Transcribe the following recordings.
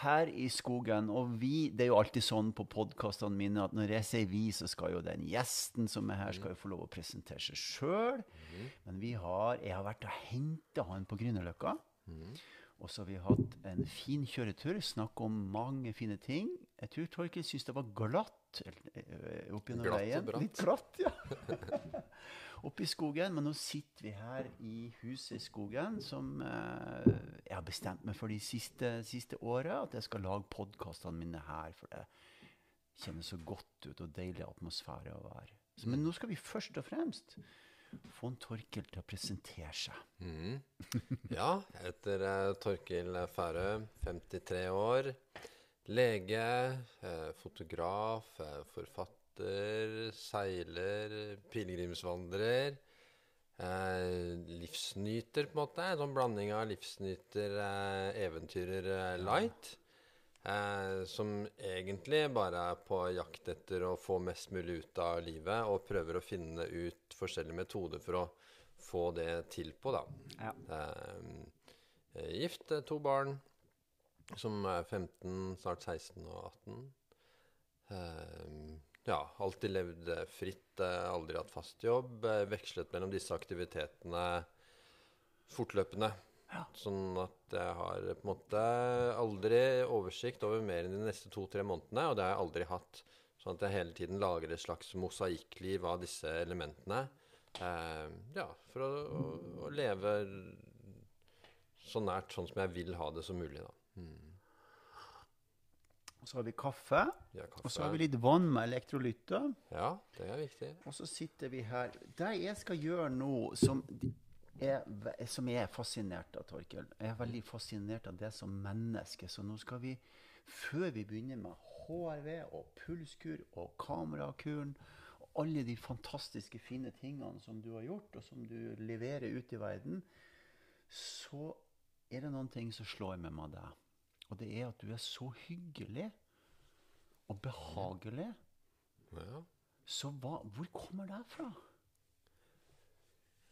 Her i skogen, og vi Det er jo alltid sånn på podkastene mine at når jeg sier vi, så skal jo den gjesten som er her, skal jo få lov å presentere seg sjøl. Men vi har Jeg har vært og henta han på Grünerløkka. Og så har vi hatt en fin kjøretur, snakket om mange fine ting. Jeg tror Torkel syntes det var glatt eh, opp gjennom Glatt og veien. bratt. Litt glatt, ja. Oppe i skogen. Men nå sitter vi her i huset i skogen, som eh, jeg har bestemt meg for de siste, siste åra, at jeg skal lage podkastene mine her. For det kjennes så godt ut og deilig atmosfære å være. Så, men nå skal vi først og fremst få en Torkel til å presentere seg. Mm. Ja, jeg heter Torkel Torkil Færø, 53 år. Lege, eh, fotograf, eh, forfatter, seiler, pilegrimsvandrer. Eh, livsnyter, på en måte. En sånn blanding av livsnyter, eh, eventyrer, eh, light. Eh, som egentlig bare er på jakt etter å få mest mulig ut av livet, og prøver å finne ut forskjellige metoder for å få det til på, da. Ja. Eh, gift, eh, to barn, som er 15, snart 16 og 18. Ja, alltid levd eh, fritt, eh, aldri hatt fast jobb. eh, vekslet mellom disse aktivitetene fortløpende. Ja. Sånn at jeg har på en måte aldri oversikt over mer enn de neste to-tre månedene, og det har jeg aldri hatt. Sånn at jeg hele tiden lager et slags mosaikkliv av disse elementene. Eh, ja, for å, å, å leve så nært sånn som jeg vil ha det som mulig, da. Mm. Så har vi kaffe. Ja, Og så har vi litt vann med elektrolytter. Ja, det er viktig. Og så sitter vi her. Det jeg skal gjøre nå, som er, som jeg er fascinert av, Torkel Jeg er veldig fascinert av det som menneske. Så nå skal vi, før vi begynner med HRV og pulskur og kamerakuren og alle de fantastiske, fine tingene som du har gjort, og som du leverer ut i verden, så er det noen ting som slår meg med deg. Og det er at du er så hyggelig og behagelig. Ja. Så hva, hvor kommer det fra?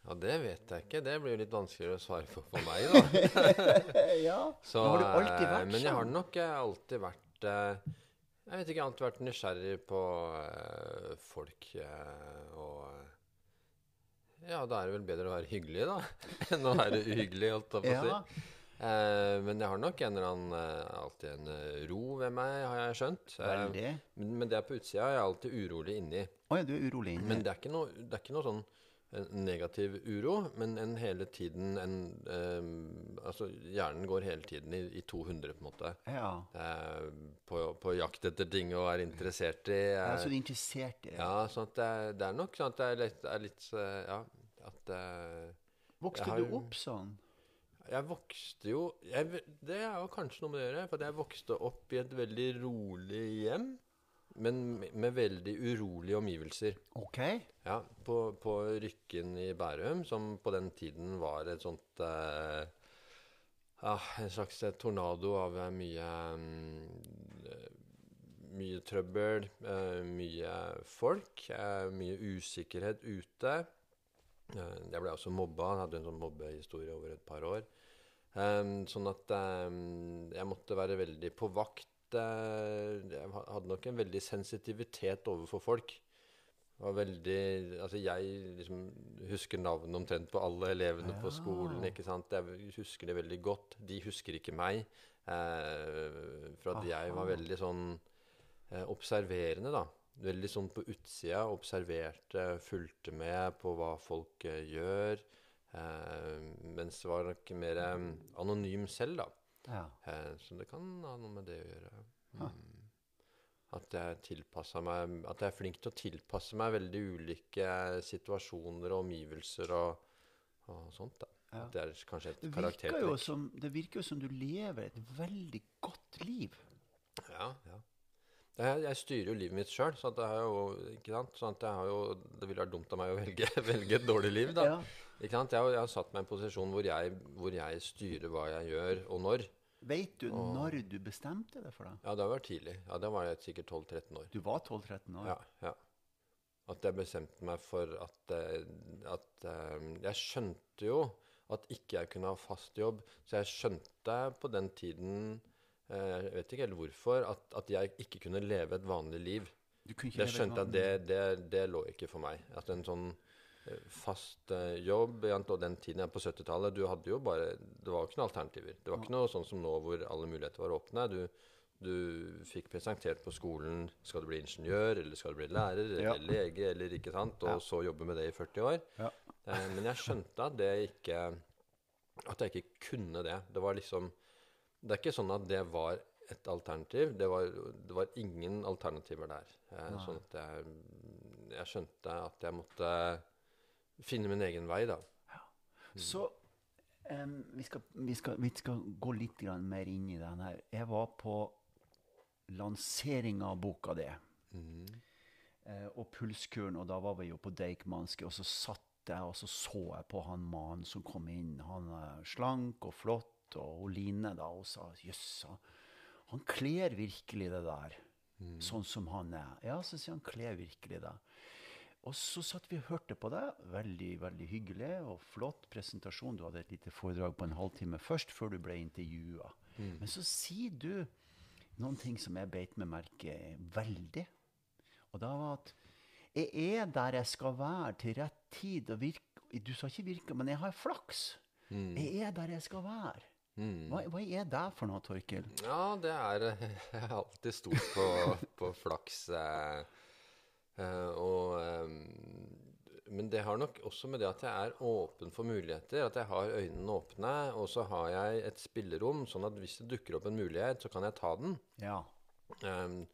ja, det vet jeg ikke. Det blir jo litt vanskeligere å svare på for meg, da. ja, Så, har du alltid vært Men jeg har sånn. nok eh, alltid vært eh, Jeg vet ikke, alltid vært nysgjerrig på folk og Ja, da er det vel bedre å være hyggelig, da, enn å være uhyggelig, holdt jeg på å si. Ja, Eh, men jeg har nok en eller annen eh, alltid en eh, ro ved meg, har jeg skjønt. Eh, men, men det er på utsida. Jeg er alltid urolig inni. Oh, ja, du er urolig inni. Men det er ikke noe, det er ikke noe sånn en negativ uro, men en hele tiden en eh, Altså, hjernen går hele tiden i, i 200, på en måte. Ja. Eh, på, på jakt etter ting og er interessert i. Ja, Så du så interessert i det. ja, sånn at det, er- det er nok sånn at det er litt, er litt eh, Ja, at eh, Vokste har du opp sånn? Jeg vokste jo jeg, Det er jo kanskje noe med det å gjøre. For jeg vokste opp i et veldig rolig hjem, men med, med veldig urolige omgivelser. OK. Ja, på, på Rykken i Bærum, som på den tiden var et sånt eh, ah, En slags eh, tornado av eh, mye mm, eh, Mye trøbbel, mye folk, mye usikkerhet ute. Jeg ble også mobba, Jeg hadde en sånn mobbehistorie over et par år. Eh, sånn at um, jeg måtte være veldig på vakt. Uh, jeg hadde nok en veldig sensitivitet overfor folk. Var veldig Altså, jeg liksom husker navnet omtrent på alle elevene på skolen. Ikke sant? Jeg husker det veldig godt. De husker ikke meg. Eh, for at jeg var veldig sånn eh, observerende, da. Veldig sånn på utsida. Observerte, fulgte med på hva folk gjør. Eh, mens det var nok mer eh, anonym selv, da. Ja. Eh, så det kan ha noe med det å gjøre. Mm. At jeg meg At jeg er flink til å tilpasse meg veldig ulike situasjoner og omgivelser og, og sånt. da. Ja. At det er kanskje et karaktertrekk. som, det virker jo som du lever et veldig godt liv. Ja, ja. Jeg, jeg styrer jo livet mitt sjøl, så at jeg har jo, ikke sant? Sånn at jeg har jo, det ville vært dumt av meg å velge, velge et dårlig liv. da. Ja. Ikke sant? Jeg, jeg har satt meg i en posisjon hvor jeg, hvor jeg styrer hva jeg gjør, og når. Vet du og, når du bestemte deg for det? Ja, det var tidlig. Ja, Da var jeg sikkert 12-13 år. Du var 12-13 år. Ja, ja. At jeg bestemte meg for at, eh, at eh, Jeg skjønte jo at ikke jeg kunne ha fast jobb. Så jeg skjønte på den tiden eh, Jeg vet ikke helt hvorfor at, at jeg ikke kunne leve et vanlig liv. Du kunne ikke Det skjønte jeg, det, det, det lå ikke for meg. At en sånn fast eh, jobb Og den tiden jeg på 70-tallet Du hadde jo bare Det var jo ikke noen alternativer. Det var ikke noe sånn som nå hvor alle muligheter var åpne. Du, du fikk presentert på skolen Skal du bli ingeniør, eller skal du bli lærer, eller Ja. lege, eller ikke sant? Og Ja. så jobbe med det i 40 år. Ja. Eh, men jeg skjønte at det ikke At jeg ikke kunne det. Det var liksom Det er ikke sånn at det var et alternativ. Det var, det var ingen alternativer der. Eh, sånn at jeg, jeg skjønte at jeg måtte finne min egen vei, da. Så um, vi, skal, vi, skal, vi skal gå litt grann mer inn i den her. Jeg var på lanseringa av boka di eh, og Pulskuren, og da var vi jo på Deichmanske, og så satt jeg og så så jeg på han mannen som kom inn. Han er slank og flott, og Line da, og sa jøss, han, kler virkelig det der. Sånn som han er. Ja, så sier han kler virkelig det. Og så satt vi og hørte på deg. Veldig veldig hyggelig og flott presentasjon. Du hadde et lite foredrag på en halvtime først, før du ble intervjua. Men så sier du noen ting som jeg beit meg merke veldig. Og da var at jeg er der jeg skal være til rett tid. og virke, Du sa ikke 'virke', men jeg har flaks. Jeg er der jeg skal være. Hva, hva er det for noe, Torkel? Ja, det er Jeg har alltid stort på, på flaks. Eh, og eh, Men det har nok også med det at jeg er åpen for muligheter. At jeg har øynene åpne. Og så har jeg et spillerom, sånn at hvis det dukker opp en mulighet, så kan jeg ta den. Ja. Um,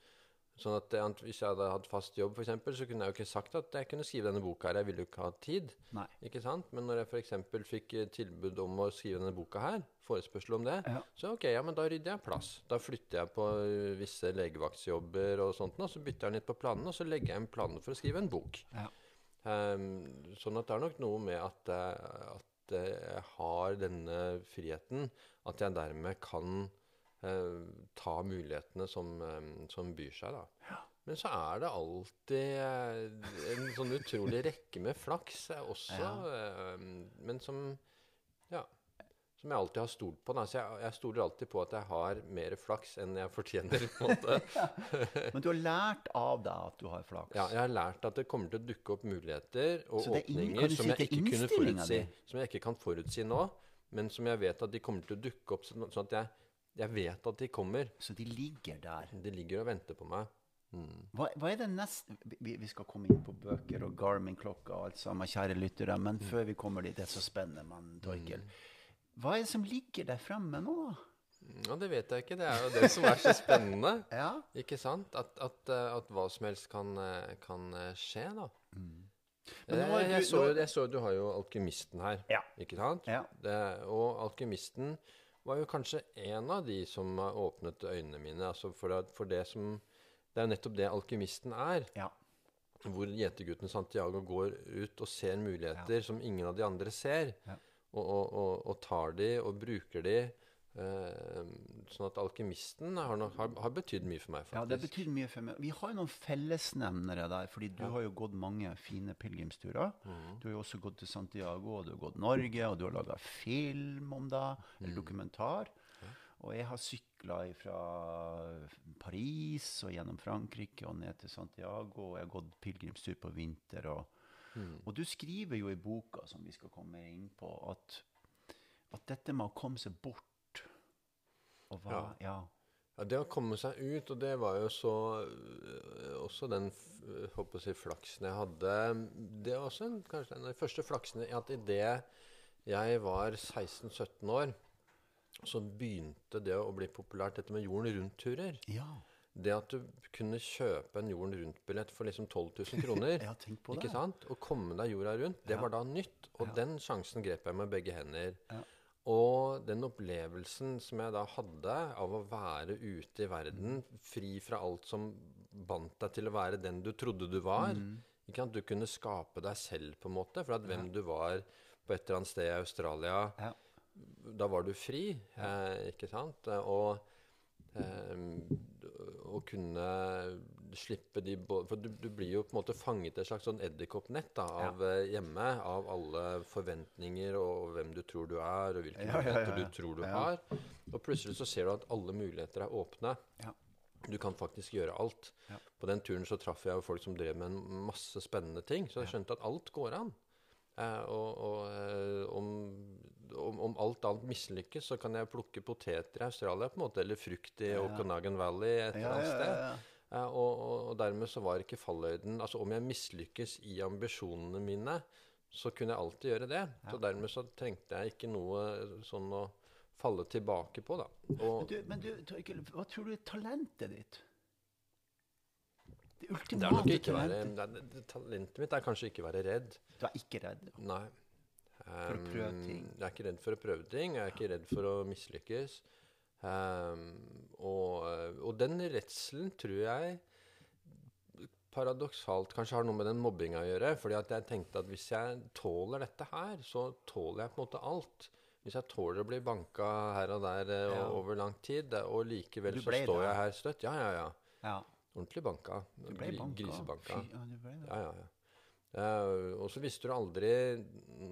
sånn at det, Hvis jeg hadde hatt fast jobb, for eksempel, så kunne jeg jo ikke sagt at jeg kunne skrive denne boka her. Jeg ville jo ikke ha tid. Nei. Ikke sant? Men når jeg f.eks. fikk eh, tilbud om å skrive denne boka her, forespørsel om det, Ja. så ok, ja, men da rydder jeg plass. Da flytter jeg på eh, visse legevaktsjobber og sånt, og så bytter jeg litt på planene, og så legger jeg inn planene for å skrive en bok. Ja. Um, sånn at det er nok noe med at, eh, at eh, jeg har denne friheten, at jeg dermed kan eh, ta mulighetene som, eh, som byr seg, da. Men så er det alltid eh, en sånn utrolig rekke med flaks eh, også, ja. men som Ja. Som jeg alltid har stolt på. Da. Så jeg, jeg stoler alltid på at jeg har mer flaks enn jeg fortjener. på en måte. Men du har lært av deg at du har flaks. Ja, jeg har lært at det kommer til å dukke opp muligheter og er åpninger si som jeg ikke kunne forutsi. Som jeg ikke kan forutsi nå, men som jeg vet at de kommer til å dukke opp. Sånn at jeg, jeg vet at de kommer. Så de ligger der. De ligger og venter på meg. Hva, hva er det neste vi, vi skal komme inn på bøker og Garmin-klokka og alt sammen, kjære lyttere, men Mm. før vi kommer dit, det er så spennende, mann, Torkel. Hva er det som ligger der fremme nå? Ja, det vet jeg ikke. Det er jo det som er så spennende. Ja? Ikke sant? At, at, eh, at hva som helst kan, eh, kan eh, skje, da. Jeg, du- jeg, så, jo du har jo Alkymisten her, Ja. ikke sant? Ja. Det, og Alkymisten var jo kanskje en av de som åpnet øynene mine. Altså for, det, for det som Det er nettopp det Alkymisten er. Ja. Hvor gjetergutten Santiago går ut og ser muligheter som ingen av de andre ser. Ja. Og, og, og, og tar de og bruker de. Eh, sånn at Alkymisten har, nok- har, har betydd mye for meg, faktisk. ja, det betyr mye for meg. Vi har jo noen fellesnevnere der, fordi du har jo gått mange fine pilegrimsturer. Mm. Du har jo også gått til Santiago, og du har gått Norge, og du har laga film om det, eller eller dokumentar. Og jeg har sykla fra Paris og gjennom Frankrike og ned til Santiago, og jeg har gått pilegrimstur på vinter. Og, mm. og du skriver jo i boka, som vi skal komme inn på, at, at dette med å komme seg bort og hva, ja. Ja, Det å komme seg ut, og det var jo så øh, Også den øh, håper å si, flaksen jeg hadde Det var også en, kanskje en av de første flaksene at idet jeg var 16-17 år, så begynte det å bli populært, dette med jorden rundt-turer. ja. Det at du kunne kjøpe en jorden rundt-billett for liksom 12 000 kroner. Ja, tenk på det. Ikke sant? og komme deg jorda rundt, det Ja. var da nytt. Og den sjansen grep jeg med begge hender. Ja. Og den opplevelsen som jeg da hadde av å være ute i verden, fri fra alt som bandt deg til å være den du trodde du var Mm. ikke sant? Du kunne skape deg selv, på en måte. For at hvem du var på et eller annet sted i Australia, Ja. da var du fri. Eh, ikke sant? Og eh, å kunne slippe de For du, du blir jo på en måte fanget i et slags sånn edderkoppnett av ja. hjemme. Av alle forventninger og hvem du tror du er, og hvilke Ja, muligheter du tror du har. Og plutselig så ser du at alle muligheter er åpne. Ja. Du kan faktisk gjøre alt. Ja. På den turen så traff jeg jo folk som drev med en masse spennende ting, så jeg skjønte at alt går an. Eh, og og eh, om, om, om alt annet mislykkes, så kan jeg plukke poteter i Australia, på en måte, eller frukt i Ja. Okanagan Valley et eller annet sted. ja, ja. Eh, og, og, dermed så var ikke falløyden Altså om jeg mislykkes i ambisjonene mine, så kunne jeg alltid gjøre det. Så dermed så trengte jeg ikke noe sånn å falle tilbake på, da. Og Men du, men du Torkel, hva tror du er talentet ditt? Det ultimate ikke være talentet. Talentet mitt er kanskje ikke være redd. Du er ikke redd? Nei. For å prøve Um, ting. Jeg er ikke redd for å prøve ting. Jeg er ikke redd for å mislykkes. Um, og, og den redselen tror jeg paradoksalt kanskje har noe med den mobbinga å gjøre. fordi at jeg tenkte at hvis jeg tåler dette her, så tåler jeg på en måte alt. Hvis jeg tåler å bli banka her og der eh, Ja. over lang tid, eh, og likevel så står det? jeg her støtt Ja, ja, ja. Ja. Ordentlig banka. Du ble banka. Grisebanka. Fy, ja, du ble det. Ja, ja, ja. Eh, og så visste du aldri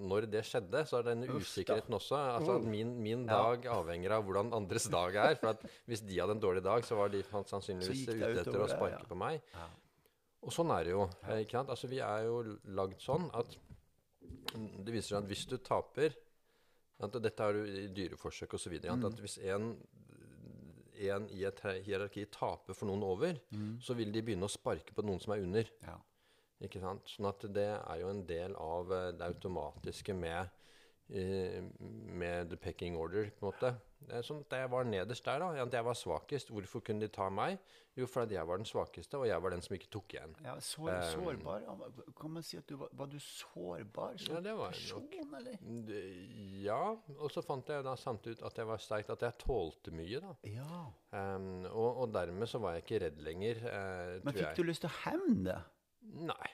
når det skjedde. Så er denne Uff da. usikkerheten også. Altså at min, min Ja. dag avhenger av hvordan andres dag er. For at hvis de hadde en dårlig dag, så var de sannsynligvis ute etter å sparke ja. på meg. Ja. Og sånn er det jo. eh, Ikke sant? Altså, vi er jo lagd sånn at det viser seg at hvis du taper at Dette er jo i dyreforsøk osv. Mm. At hvis en, en i et hierarki taper for noen over, så vil de begynne å sparke på noen som er under. Ja. Ikke sant? Sånn at det er jo en del av eh, det automatiske med, eh, med the pecking order, på en måte. Det er sånn at jeg var nederst der, da. At jeg var svakest. Hvorfor kunne de ta meg? Jo, fordi jeg var den svakeste, og jeg var den som ikke tok igjen. Ja, sår, sårbar? Kan man si at du var, var du sårbar som Ja, det var jeg nok. person, eller? Ja, og så fant jeg da samtidig ut at jeg var sterkt, at jeg tålte mye, da. Ja. Um, og, og dermed så var jeg ikke redd lenger, eh, Men fikk jeg. du lyst til å hevne? Nei.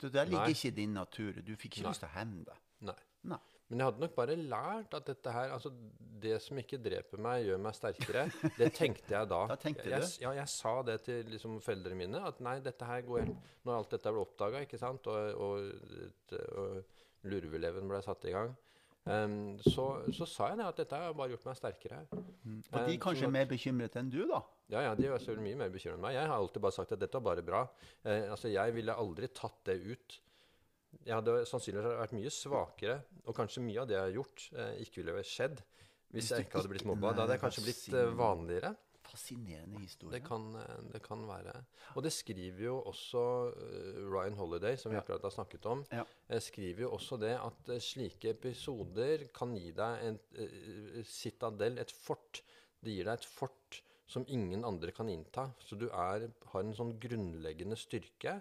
Så der ligger Nei. ikke din natur. Du fikk ikke Nei. lyst til å hevne det? Nei. Nei. Men jeg hadde nok bare lært at dette her Altså, det som ikke dreper meg, gjør meg sterkere. Det tenkte jeg da. Da tenkte jeg, jeg, Ja, jeg sa det til liksom foreldrene mine. At nei, dette her går helt Når alt dette ble oppdaga, ikke sant, og, og, og lurveleven ble satt i gang, em, så, så sa jeg det, at dette har bare gjort meg sterkere. Var de er kanskje at- mer bekymret enn du, da? Ja, ja, de er mye mer bekymret enn meg. Jeg har alltid bare sagt at dette var bare bra. Uh, altså, Jeg ville aldri tatt det ut. Jeg hadde sannsynligvis vært mye svakere, og kanskje mye av det jeg har gjort, uh, ikke ville skjedd hvis, Hvis jeg ikke hadde blitt mobba. Da hadde jeg kanskje blitt eh, vanligere. Fascinerende historie. Det kan, eh, det kan være. Og det skriver jo også eh, Ryan Holiday, som vi Ja. akkurat har snakket om, Ja. eh, skriver jo også det at slike episoder kan gi deg en citadel, et fort. Det gir deg et fort som ingen andre kan innta. Så du er, har en sånn grunnleggende styrke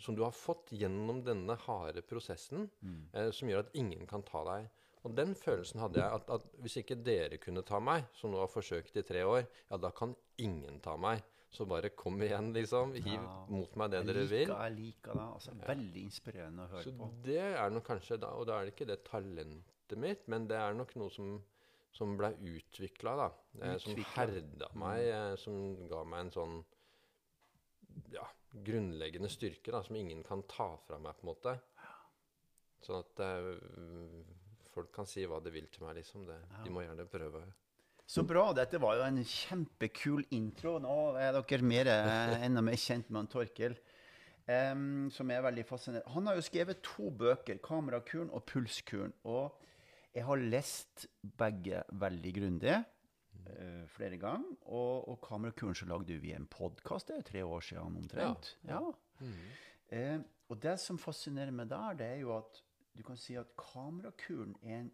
som du har fått gjennom denne harde prosessen, eh, som gjør at ingen kan ta deg. Og den følelsen hadde jeg, at, at hvis ikke dere kunne ta meg, som nå har forsøkt i tre år, ja, da kan ingen ta meg. Så bare kom igjen, liksom. Hiv Ja. mot meg det dere vil. jeg liker det. Altså, Veldig inspirerende å høre Så på. det er nok kanskje da, Og da er det ikke det talentet mitt, men det er nok noe som, som ble utvikla, da. Utviklet. som herda meg, eh, som ga meg en sånn ja, grunnleggende styrke da, som ingen kan ta fra meg, på en måte. Sånn at eh, folk kan si hva de vil til meg, liksom. Det, De må gjerne prøve. Så bra. Dette var jo en kjempekul intro. Nå er dere mer, eh, enda mer kjent med han Torkel, um, som er veldig fascinerende. Han har jo skrevet to bøker, 'Kamerakuren' og 'Pulskuren'. Og jeg har lest begge veldig grundig. uh, flere ganger. Og, og 'Kamerakuren' så lagde vi en podkast, det er tre år siden omtrent. Ja. Eh, og det som fascinerer meg der, det er jo at du kan si at 'Kamerakuren' er en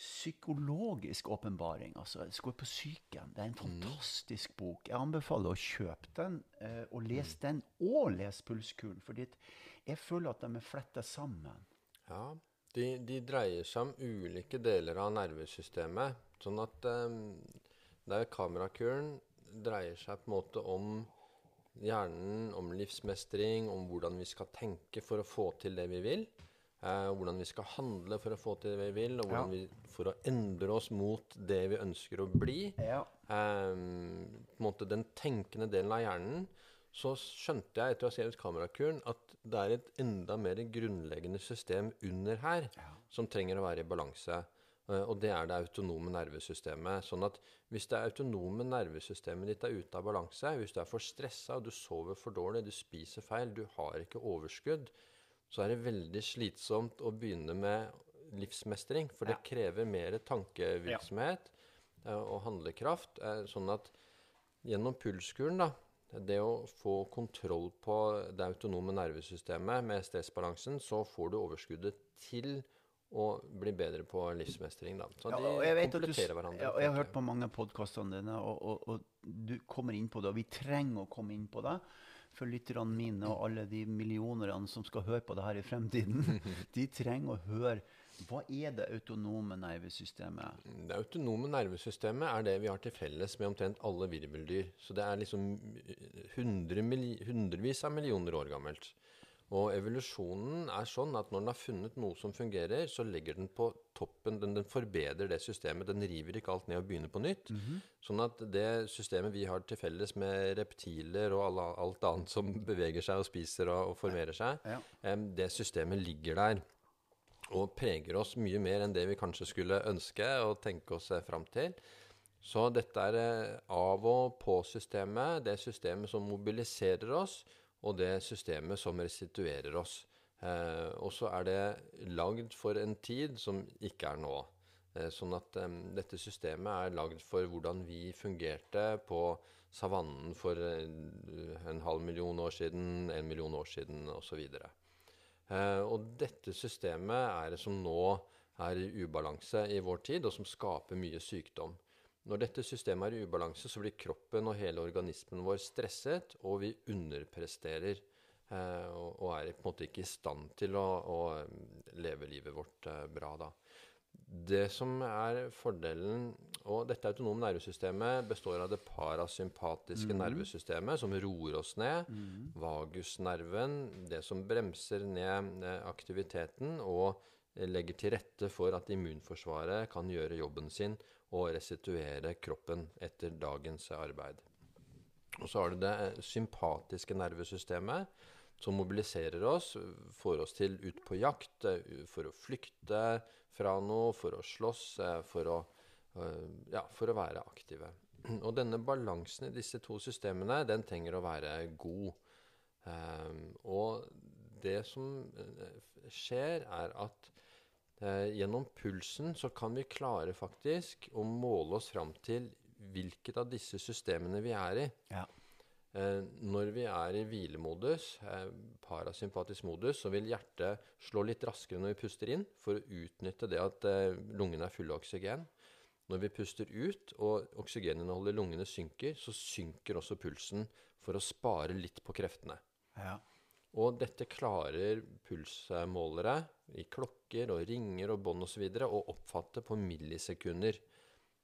psykologisk åpenbaring. Altså, går på psyken. Det er en fantastisk bok. Jeg anbefaler å kjøpe den, eh, og lese den, og lese Pulskuren. fordi jeg føler at de er fletta sammen. Ja, de, de dreier seg om ulike deler av nervesystemet. Sånn at um, der kamerakuren dreier seg på en måte om hjernen, om livsmestring, om hvordan vi skal tenke for å få til det vi vil. Eh, hvordan vi skal handle for å få til det vi vil, og hvordan Ja. vi for å endre oss mot det vi ønsker å bli. Ja. Eh, på en måte den tenkende delen av hjernen. Så skjønte jeg etter å ha skrevet kamerakuren at det er et enda mer grunnleggende system under her som trenger å være i balanse. Eh, Og det er det autonome nervesystemet. Sånn at hvis det autonome nervesystemet ditt er ute av balanse, hvis du er for stressa, du sover for dårlig, du spiser feil, du har ikke overskudd, så er det veldig slitsomt å begynne med livsmestring. For det krever mer tankevirksomhet ja. og handlekraft. eh, Sånn at gjennom pulskuren, da, det å få kontroll på det autonome nervesystemet med stressbalansen, så får du overskuddet til å bli bedre på livsmestring. Da. Så Ja, de jeg du, hverandre. ja, jeg har hørt på mange av podkastene dine, og, og, og du kommer inn på det. Og vi trenger å komme inn på det. For lytterne mine og alle de millionerne som skal høre på det her i fremtiden, de trenger å høre hva er det autonome nervesystemet? Det autonome nervesystemet er det vi har til felles med omtrent alle virveldyr. Så det er liksom hundre hundrevis av millioner år gammelt. Og evolusjonen er sånn at når den har funnet noe som fungerer, så legger den på toppen. Den, den forbedrer det systemet. Den river ikke alt ned og begynner på nytt. Sånn at det systemet vi har til felles med reptiler og alle, alt annet som beveger seg og spiser og, og formerer seg, Ja. em, det systemet ligger der og preger oss mye mer enn det vi kanskje skulle ønske og tenke oss eh, fram til. Så dette er eh, av- og på-systemet, det systemet som mobiliserer oss, og det systemet som restituerer oss. Eh, og så er det lagd for en tid som ikke er nå. Eh, sånn at eh, dette systemet er lagd for hvordan vi fungerte på savannen for eh, en halv million år siden, en million år siden osv. Eh, og dette systemet er det som nå er i ubalanse i vår tid, og som skaper mye sykdom. Når dette systemet er i ubalanse, så blir kroppen og hele organismen vår stresset, og vi underpresterer. eh, og, er på en måte ikke i stand til å, å eh, leve livet vårt eh, bra da. Det som er fordelen Og dette autonome nervesystemet består av det parasympatiske nervesystemet, som roer oss ned. Vagusnerven, det som bremser ned aktiviteten og legger til rette for at immunforsvaret kan gjøre jobben sin og restituere kroppen etter dagens arbeid. Og så har du det eh, sympatiske nervesystemet, som mobiliserer oss, får oss til ut på jakt, eh, for å flykte fra noe, for å slåss, eh, for å, ja, for å være aktive. Og denne balansen i disse to systemene, den trenger å være god. Og det som skjer, er at gjennom pulsen så kan vi klare faktisk å måle oss fram til hvilket av disse systemene vi er i. Ja. Eh, når vi er i hvilemodus, eh, parasympatisk modus, så vil hjertet slå litt raskere når vi puster inn, for å utnytte det at eh, lungene er fulle av oksygen. Når vi puster ut og oksygeninnholdet i lungene synker, så synker også pulsen for å spare litt på kreftene. Ja. Og dette klarer pulsmålere i klokker og ringer og bånd osv. og oppfatte på millisekunder.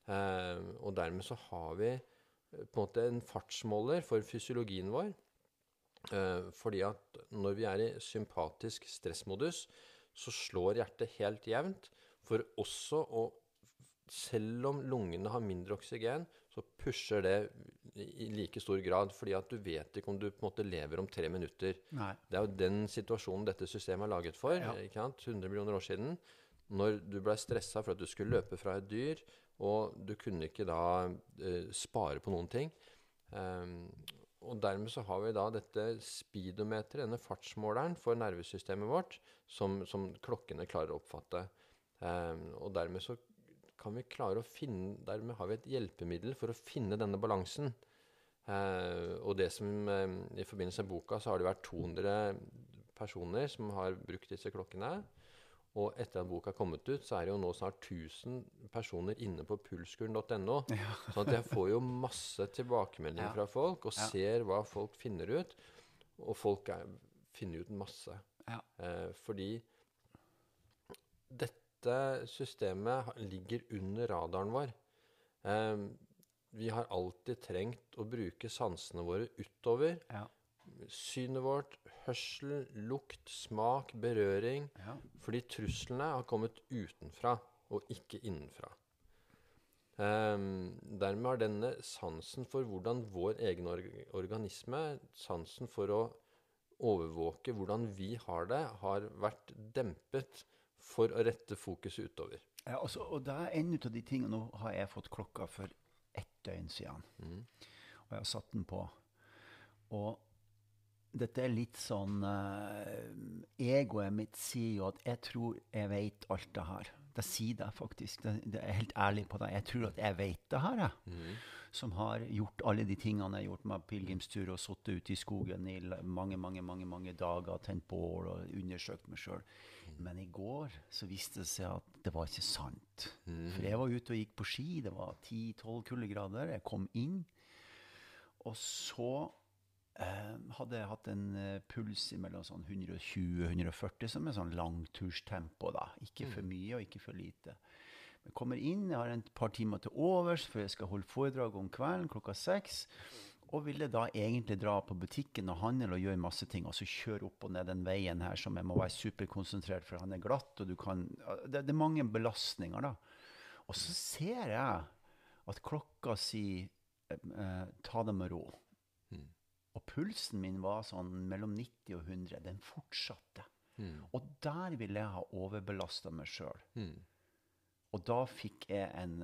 Eh, og dermed så har vi eh, på en måte en fartsmåler for fysiologien vår. Eh, fordi at når vi er i sympatisk stressmodus, så slår hjertet helt jevnt. For også å Selv om lungene har mindre oksygen, så pusher det i like stor grad. Fordi at du vet ikke om du på en måte lever om tre minutter. Nei. Det er jo den situasjonen dette systemet er laget for. Ja. ikke sant? 100 millioner år siden. Når du ble stressa for at du skulle løpe fra et dyr, og du kunne ikke da eh, spare på noen ting. Um, og dermed så har vi da dette speedometeret, denne fartsmåleren for nervesystemet vårt, som, som klokkene klarer å oppfatte. Um, og dermed så kan vi klare å finne Dermed har vi et hjelpemiddel for å finne denne balansen. Eh, og det som eh, I forbindelse med boka så har det vært 200 personer som har brukt disse klokkene. Og etter at boka er kommet ut, så er det jo nå snart 1000 personer inne på pulskuren.no. Sånn at jeg får jo masse tilbakemeldinger Ja. fra folk, og Ja. ser hva folk finner ut. Og folk er, finner ut masse. Ja. Eh, fordi dette systemet ligger under radaren vår. Eh, vi har alltid trengt å bruke sansene våre utover. Ja. synet vårt, hørsel, lukt, smak, berøring. Ja. Fordi truslene har kommet utenfra og ikke innenfra. Um, dermed har denne sansen for hvordan vår egen org organisme, sansen for å overvåke hvordan vi har det, har vært dempet for å rette fokuset utover. Ja, altså, og det er en av de tingene Nå har jeg fått klokka for ett døgn siden. Og jeg har satt den på. Og dette er litt sånn uh, Egoet mitt sier jo at jeg tror jeg vet alt det her. Det sier det faktisk. Det, da er jeg helt ærlig på det. Jeg tror at jeg vet det her, jeg. Som har gjort alle de tingene jeg har gjort med pilegrimstur og sittet ute i skogen i mange, mange, mange, mange dager, tent bål og undersøkt meg sjøl. Men i går så viste det seg at det var ikke sant. For jeg var ute og gikk på ski. Det var 10-12 kuldegrader. Jeg kom inn. Og så hadde jeg hatt en eh, puls mellom sånn 120-140, som er sånn langturstempo. da. Ikke for mye og ikke for lite. Jeg kommer inn, jeg har et par timer til overs før jeg skal holde foredrag om kvelden klokka seks. Og ville da egentlig dra på butikken og handle og gjøre masse ting. Og så kjøre opp og ned den veien her som jeg må være superkonsentrert, for han er glatt, og du kan Det, det er mange belastninger, da. Og så ser jeg at klokka sier eh, ta det med ro. Og pulsen min var sånn mellom 90 og 100. Den fortsatte. Og der ville jeg ha overbelasta meg sjøl. Og da fikk jeg en,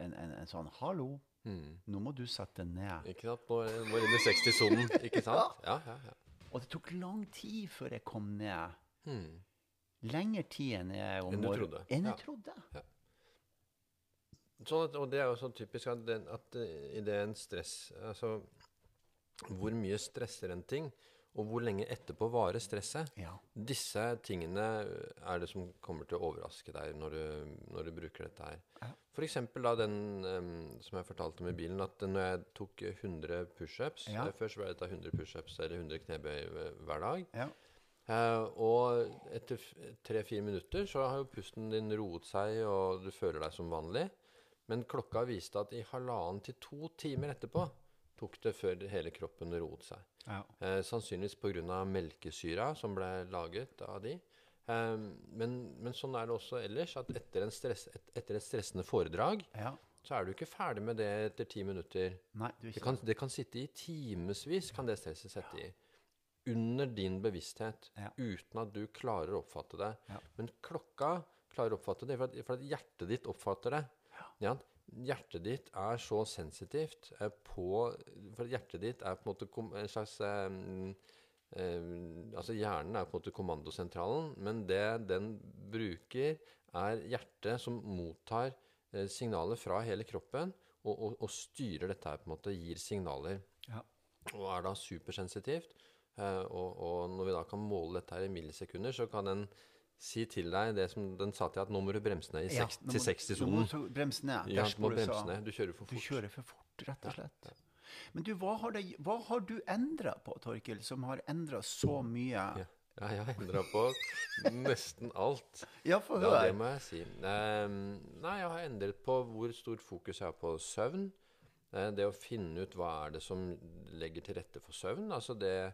en, en, en sånn Hallo, nå må du sette deg ned. Ikke sant? Nå er det inne i 60-sonen, ikke sant? Ja, ja, ja. Og det tok lang tid før jeg kom ned. Lengre tid enn jeg Enn du trodde. Enn jeg Ja. trodde. Sånn at, og det er jo sånn typisk at, den, at eh, i det en stress Altså hvor mye stresser en ting, og hvor lenge etterpå varer stresset. Ja. Disse tingene er det som kommer til å overraske deg når du, når du bruker dette her. Ja. For eksempel da den um, som jeg fortalte om i bilen, at når jeg tok 100 pushups Ja. Først Før så ble det 100 pushups eller 100 knebøy eh, hver dag. Ja. Uh, og etter tre-fire minutter så har jo pusten din roet seg, og du føler deg som vanlig. Men klokka viste at i halvannen til to timer etterpå tok det før hele kroppen roet seg. Ja. Eh, sannsynligvis pga. melkesyra som ble laget av de. Eh, men, men sånn er det også ellers, at etter, en stress, et, etter et stressende foredrag, ja. så er du ikke ferdig med det etter ti minutter. Nei, du Det kan, det kan sitte i timevis, kan det stresset sette i. Under din bevissthet, Ja. uten at du klarer å oppfatte det. Ja. Men klokka klarer å oppfatte det, for at, for at hjertet ditt oppfatter det. Ja. Hjertet ditt er så sensitivt eh, på For hjertet ditt er på en måte en slags eh, eh, Altså hjernen er på en måte kommandosentralen, men det den bruker, er hjertet som mottar signaler fra hele kroppen og, og, og styrer dette her, på en måte, gir signaler. Ja. Og er da supersensitivt. Eh, og, og når vi da kan måle dette her i millisekunder, så kan den si til deg det som den sa til deg, at nå må du bremse ned i Ja, seks- Ja, til må- Nå må 60-sonen. du ned. Ja, Der du må bremse ned. Du kjører for fort. Du kjører for fort, rett og slett. Men du, hva har, det, hva har du endra på, Torkil, som har endra så mye? Ja. Ja, jeg har endra på nesten alt. Ja, få Ja, det må jeg si. Ehm, nei, jeg har endret på hvor stort fokus jeg har på søvn. Eh, det å finne ut hva er det som legger til rette for søvn. Altså det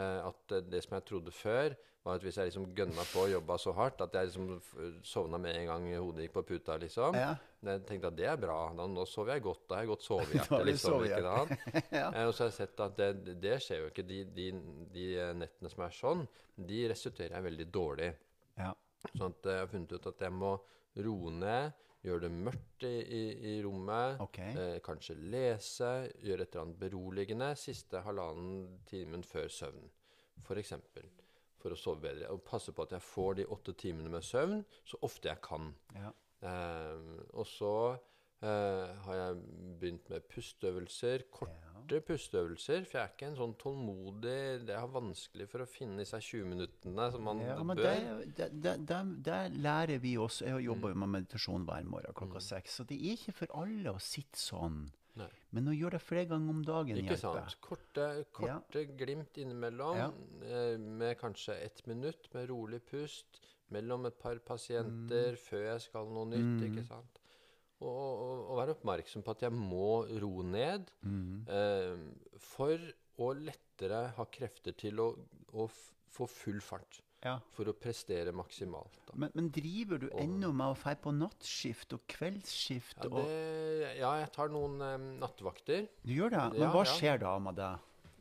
at eh, det som jeg trodde før, var at hvis jeg liksom gønna på og jobba så hardt at jeg liksom sovna med en gang hodet gikk på puta, liksom. Ja. Jeg tenkte at det er bra. Da, nå sover jeg godt. Da har jeg godt sovehjerte. liksom? Ja. Eh, Og så har jeg sett at det, det skjer jo ikke. De, de, de eh, nettene som er sånn, de resulterer jeg veldig dårlig. Ja. Sånn at jeg har funnet ut at jeg må roe ned, gjøre det mørkt i, i, i rommet. Okay. Eh, kanskje lese, gjøre et eller annet beroligende siste halvannen timen før søvn. For eksempel. For å sove bedre. Og passe på at jeg får de åtte timene med søvn så ofte jeg kan. Ja. Eh, og så eh, har jeg begynt med pusteøvelser. Korte pusteøvelser. For jeg er ikke en sånn tålmodig Jeg har vanskelig for å finne disse 20 minuttene som man Ja, men bør. det, det, det, det, det lærer vi også. Jeg jobber jo med meditasjon hver morgen klokka seks. Så det er ikke for alle å sitte sånn. Nei. Men å gjøre det flere ganger om dagen Ikke hjelper. sant. Korte, korte glimt innimellom, Ja. eh, med kanskje ett minutt med rolig pust mellom et par Mm. pasienter før jeg skal noe nytt. ikke sant? Og, og, og være oppmerksom på at jeg må roe ned Mm. eh, for å lettere ha krefter til å, å få full fart Ja. for å prestere maksimalt. Men, men driver du ennå med å dra på nattskift og kveldsskift? Ja, det, ja, jeg tar noen eh, nattevakter. du gjør det? Men Ja, hva skjer da med det?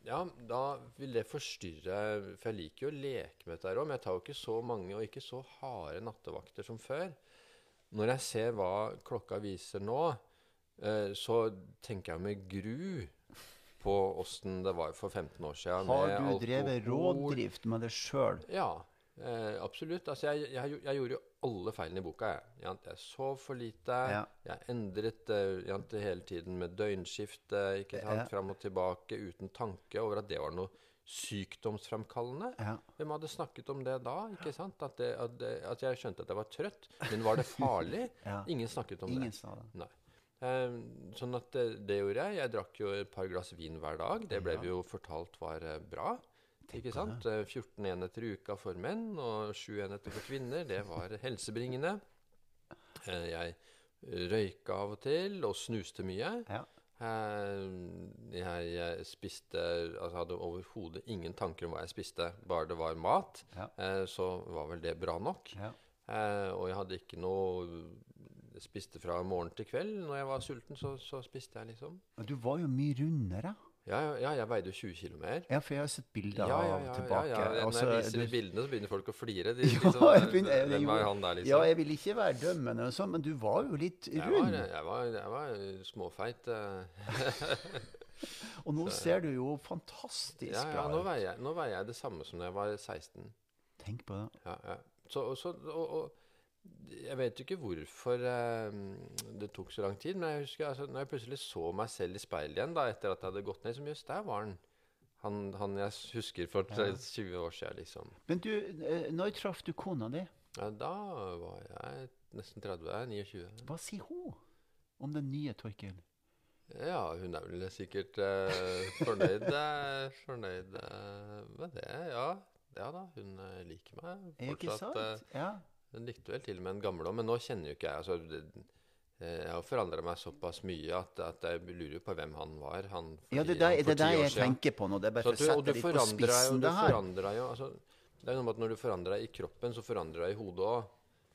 Ja, da vil det forstyrre For jeg liker jo å leke med dette òg, men jeg tar jo ikke så mange og ikke så harde nattevakter som før. Når jeg ser hva klokka viser nå, eh, så tenker jeg med gru på åssen det var for 15 år siden. Har du drevet rådrift med deg sjøl? Ja, eh, absolutt. Altså, jeg, jeg, jeg gjorde jo alle feilene i boka. Jeg, jeg sov for lite. Ja. Jeg endret jeg, hele tiden med døgnskifte ikke sant? Ja. fram og tilbake uten tanke over at det var noe sykdomsfremkallende. Ja. Hvem hadde snakket om det da? ikke sant? At, det, at, det, at jeg skjønte at jeg var trøtt. Men var det farlig? Ja. Ingen snakket om Ingen det. sa det. Eh, sånn at det, det gjorde jeg. Jeg drakk jo et par glass vin hver dag. Det ble Ja. vi jo fortalt var eh, bra. Tenk Ikke sant? Eh, 14 enheter i uka for menn og 7 enheter for kvinner. Det var helsebringende. Eh, Jeg røyka av og til og snuste mye. Ja. Eh, Jeg, spiste Altså hadde overhodet ingen tanker om hva jeg spiste, bare det var mat. Ja. Eh, Så var vel det bra nok. Ja. Eh, og jeg hadde ikke noe spiste fra morgen til kveld. Når jeg var sulten, så, så spiste jeg, liksom. Du var jo mye rundere. Ja, ja, ja, jeg veide jo 20 kilo mer. Ja, for jeg har sett bilder Ja, ja, av ja, tilbake. ja, ja. Når Altså, jeg viser du- de bildene, så begynner folk å flire. De, Ja, liksom, jeg begynner- jeg- Hvem er han der, liksom? Ja, jeg vil ikke være dømmende, og sånn, men du var jo litt rund. var, jeg, var, jeg var småfeit. eh. Og nå ser du jo fantastisk Ja, ja, bra nå ut. veier, jeg, nå veier jeg det samme som da jeg var 16. Tenk på det. Ja, ja. Så, så, og, og jeg vet jo ikke hvorfor eh, det tok så lang tid, men jeg husker altså, når jeg plutselig så meg selv i speilet igjen da, etter at jeg hadde gått ned, så jøss, der var han. han. Han jeg husker for Ja. 20 år siden, liksom. Men du, eh, når traff du kona di? Ja, da var jeg nesten 30. 29. Hva sier hun om den nye Torkel? Ja, hun er vel sikkert eh, fornøyd, eh, fornøyd eh, med det, ja. Ja da, hun liker meg Er ikke sant? Ja. Hun likte vel til med en gammel òg, men nå kjenner jo ikke jeg altså, eh, Jeg har forandra meg såpass mye at, at jeg lurer jo på hvem han var. Han for, ja, det er det, er det jeg tenker på nå. Det er bare å du, og sette du litt på spissen, jo, du det her. jo altså, Det er noe med at når du forandrer deg i kroppen, så forandrer du deg i hodet òg.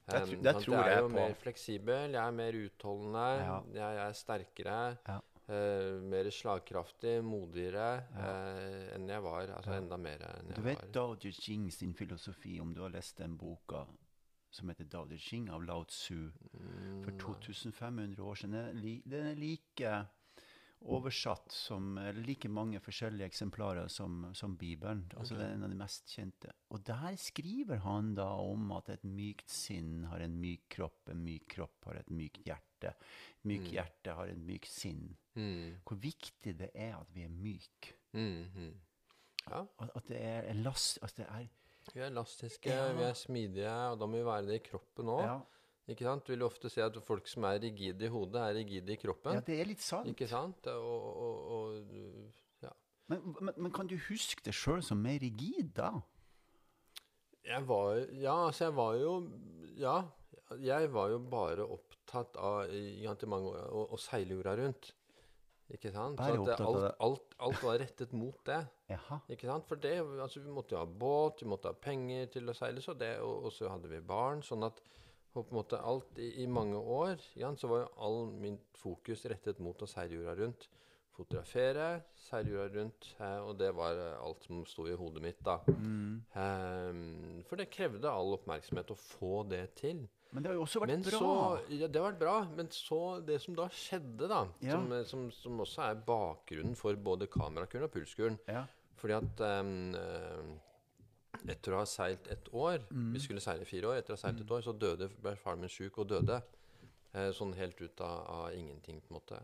Det tr- det tror jeg jeg er jo på. mer fleksibel, jeg er mer utholdende, Ja. jeg, jeg er sterkere. Ja. Uh, mer slagkraftig, modigere Ja. uh, enn jeg var. Altså enda mer enn Du jeg vet var. Dao De Jing sin filosofi, om du har lest den boka som heter Dao De Jing av Lao Tzu for Mm, 2500 år siden. Den er, like oversatt som like mange forskjellige eksemplarer som, som Bibelen. Altså okay. Det er en av de mest kjente. Og der skriver han da om at et mykt sinn har en myk kropp, en myk kropp har et mykt hjerte. Et mykt Mm. hjerte har et mykt sinn. mm, Hvor viktig det er at vi er myke. mm, mm. Ja. At, at det er en last at det er Vi er elastiske, Ja. vi er smidige, og da må vi være det i kroppen òg. ja, Ikke sant? Du vil ofte se at folk som er rigide i hodet, er rigide i kroppen. ja, det er litt sant. Ikke sant? Og, og, og ja. Men, men, men kan du huske deg sjøl som mer rigid da? Jeg var Ja, altså, jeg var jo Ja, jeg var jo bare opptatt av i mange år å, å seile jorda rundt. Ikke sant? Bare Så at alt, alt, alt var rettet mot det. Jaha. Ikke sant? For det, altså, vi måtte jo ha båt, vi måtte ha penger til å seile, så det, og, og så hadde vi barn. Sånn at på en måte alt i, i mange år ja, så var jo all min fokus rettet mot å seile jorda rundt. Fotografere, seile jorda rundt. Eh, og det var eh, alt som sto i hodet mitt da. Mm. Ehm, for det krevde all oppmerksomhet å få det til. Men det har jo også vært Men bra. så, ja, det har vært bra, men så det som da skjedde, da, Ja. som, eh, som, som også er bakgrunnen for både kamerakuren og pulskuren Ja. Fordi at eh, etter å ha seilt et år Mm. Vi skulle seile i fire år. Etter å ha seilt et år, så døde, ble faren min sjuk og døde. Eh, sånn helt ut av, av ingenting, på en måte.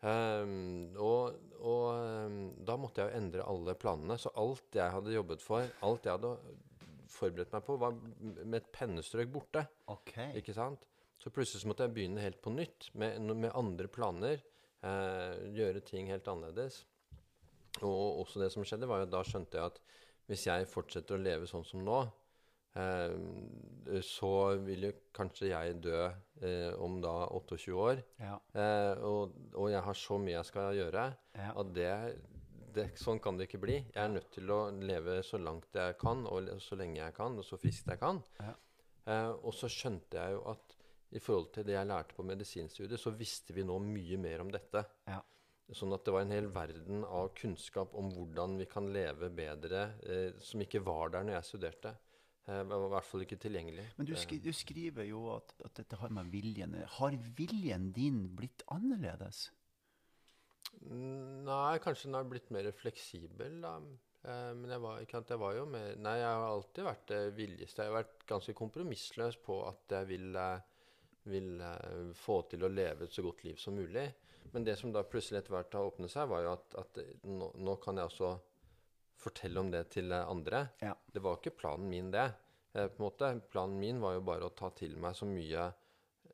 Um, og og um, da måtte jeg jo endre alle planene. Så alt jeg hadde jobbet for, alt jeg hadde forberedt meg på, var med et pennestrøk borte. Okay. Ikke sant? Så plutselig så måtte jeg begynne helt på nytt, med, med andre planer. Eh, gjøre ting helt annerledes. Og også det som skjedde, var jo da skjønte jeg at hvis jeg fortsetter å leve sånn som nå, eh, så vil jo kanskje jeg dø eh, om da 28 år. Ja. Eh, og, og jeg har så mye jeg skal gjøre, ja. at det, det, sånn kan det ikke bli. Jeg er nødt til å leve så langt jeg kan, og så lenge jeg kan, og så friskt jeg kan. Ja. Eh, og så skjønte jeg jo at i forhold til det jeg lærte på medisinstudiet, så visste vi nå mye mer om dette. Ja. Sånn at det var en hel verden av kunnskap om hvordan vi kan leve bedre, eh, som ikke var der når jeg studerte. Eh, var i hvert fall ikke tilgjengelig. Men du, skri, du skriver jo at, at dette har med viljen Har viljen din blitt annerledes? Nei, kanskje den har blitt mer fleksibel, da. Eh, men jeg var, ikke sant, jeg var jo mer Nei, jeg har alltid vært det villigste. Jeg har vært ganske kompromissløs på at jeg vil, eh, vil eh, få til å leve et så godt liv som mulig. Men det som da plutselig etter hvert har åpnet seg, var jo at, at nå, nå kan jeg også fortelle om det til eh, andre. Ja. Det var ikke planen min, det. Eh, på en måte. Planen min var jo bare å ta til meg så mye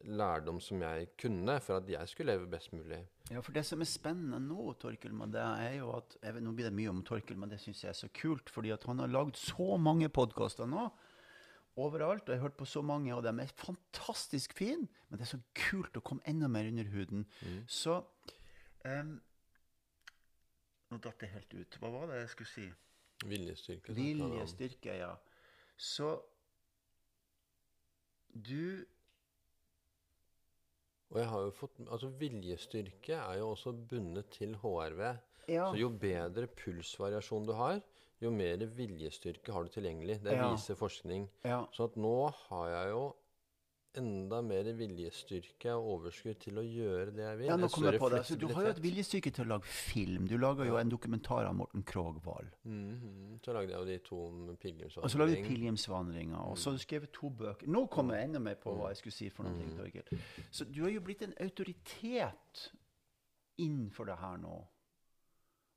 lærdom som jeg kunne, for at jeg skulle leve best mulig. Ja, for det som er spennende nå, Torkel, det er jo at vet, Nå blir det mye om Torkel, men det syns jeg er så kult, fordi at han har lagd så mange podkaster nå. Overalt, og jeg har hørt på så mange, av dem. er fantastisk fin, Men det er så kult å komme enda mer under huden. Så um, Nå datt det helt ut. Hva var det jeg skulle si? Viljestyrke. snakket han om. Vilje, styrke, ja. Så du Og jeg har jo fått Altså, viljestyrke er jo også bundet til HRV. Ja. Så jo bedre pulsvariasjon du har, jo mer viljestyrke har du tilgjengelig. Det Ja. viser forskning. ja. Så at nå har jeg jo enda mer viljestyrke og overskudd til å gjøre det jeg vil. Ja, nå kom jeg på det. Så du har jo et viljestyrke til å lage film. Du lager jo en dokumentar av Morten Krogvold. Mhm. Så lagde jeg jo de to pilegrimsvandringene. Og så lagde du 'Pilegrimsvandringa'. Og så har du skrevet to bøker. Nå kommer jeg enda mer på hva jeg skulle si for noe, Mm. Torgeir. Så du har jo blitt en autoritet innenfor det her nå.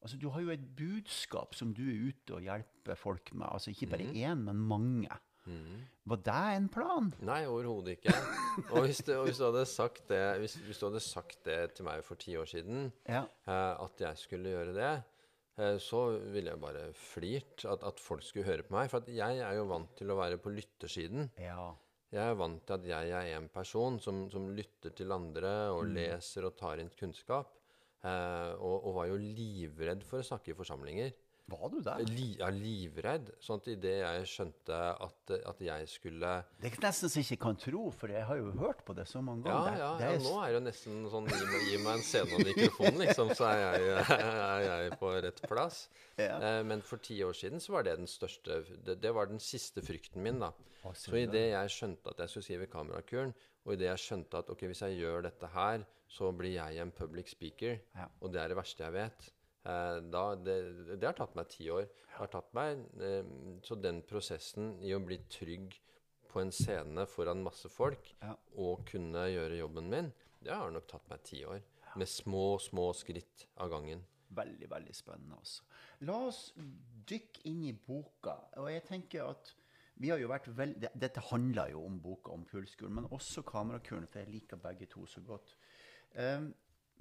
Altså, du har jo et budskap som du er ute og hjelper folk med. Altså ikke bare én, men mange. Mhm. Var det en plan? Nei, overhodet ikke. Og hvis du, og hvis, du det, hvis, hvis du hadde sagt det til meg for ti år siden, Ja. eh, at jeg skulle gjøre det, eh, så ville jeg bare flirt at, at folk skulle høre på meg. For at jeg er jo vant til å være på lyttersiden. ja. Jeg er vant til at jeg er en person som, som lytter til andre og leser og tar inn kunnskap. Eh, og, og var jo livredd for å snakke i forsamlinger. Var du der? Li, ja, livredd. Sånn at idet jeg skjønte at, at jeg skulle Det er nesten så jeg ikke kan tro, for jeg har jo hørt på det så mange ganger. Ja, ja, det ja, er- nå er det nesten sånn Gi meg, gi meg en scene og mikrofon, liksom, så er jeg, er jeg på rett plass. Ja. Eh, men for ti år siden så var det den største Det, det var den siste frykten min, da. Så Så idet jeg skjønte at jeg skulle skrive Kamerakuren, og idet jeg skjønte at ok, hvis jeg gjør dette her, så blir jeg en public speaker, Ja. og det er det verste jeg vet. Eh, da, det, det har tatt meg ti år. Meg, eh, så den prosessen i å bli trygg på en scene foran masse folk Ja. og kunne gjøre jobben min, det har nok tatt meg ti år. Med små, små skritt av gangen. Veldig, veldig spennende. Også. La oss dykke inn i boka. Og jeg tenker at vi har jo vært veldig, Dette handler jo om boka om pulskuren, men også kamerakuren, for jeg liker begge to så godt. Um,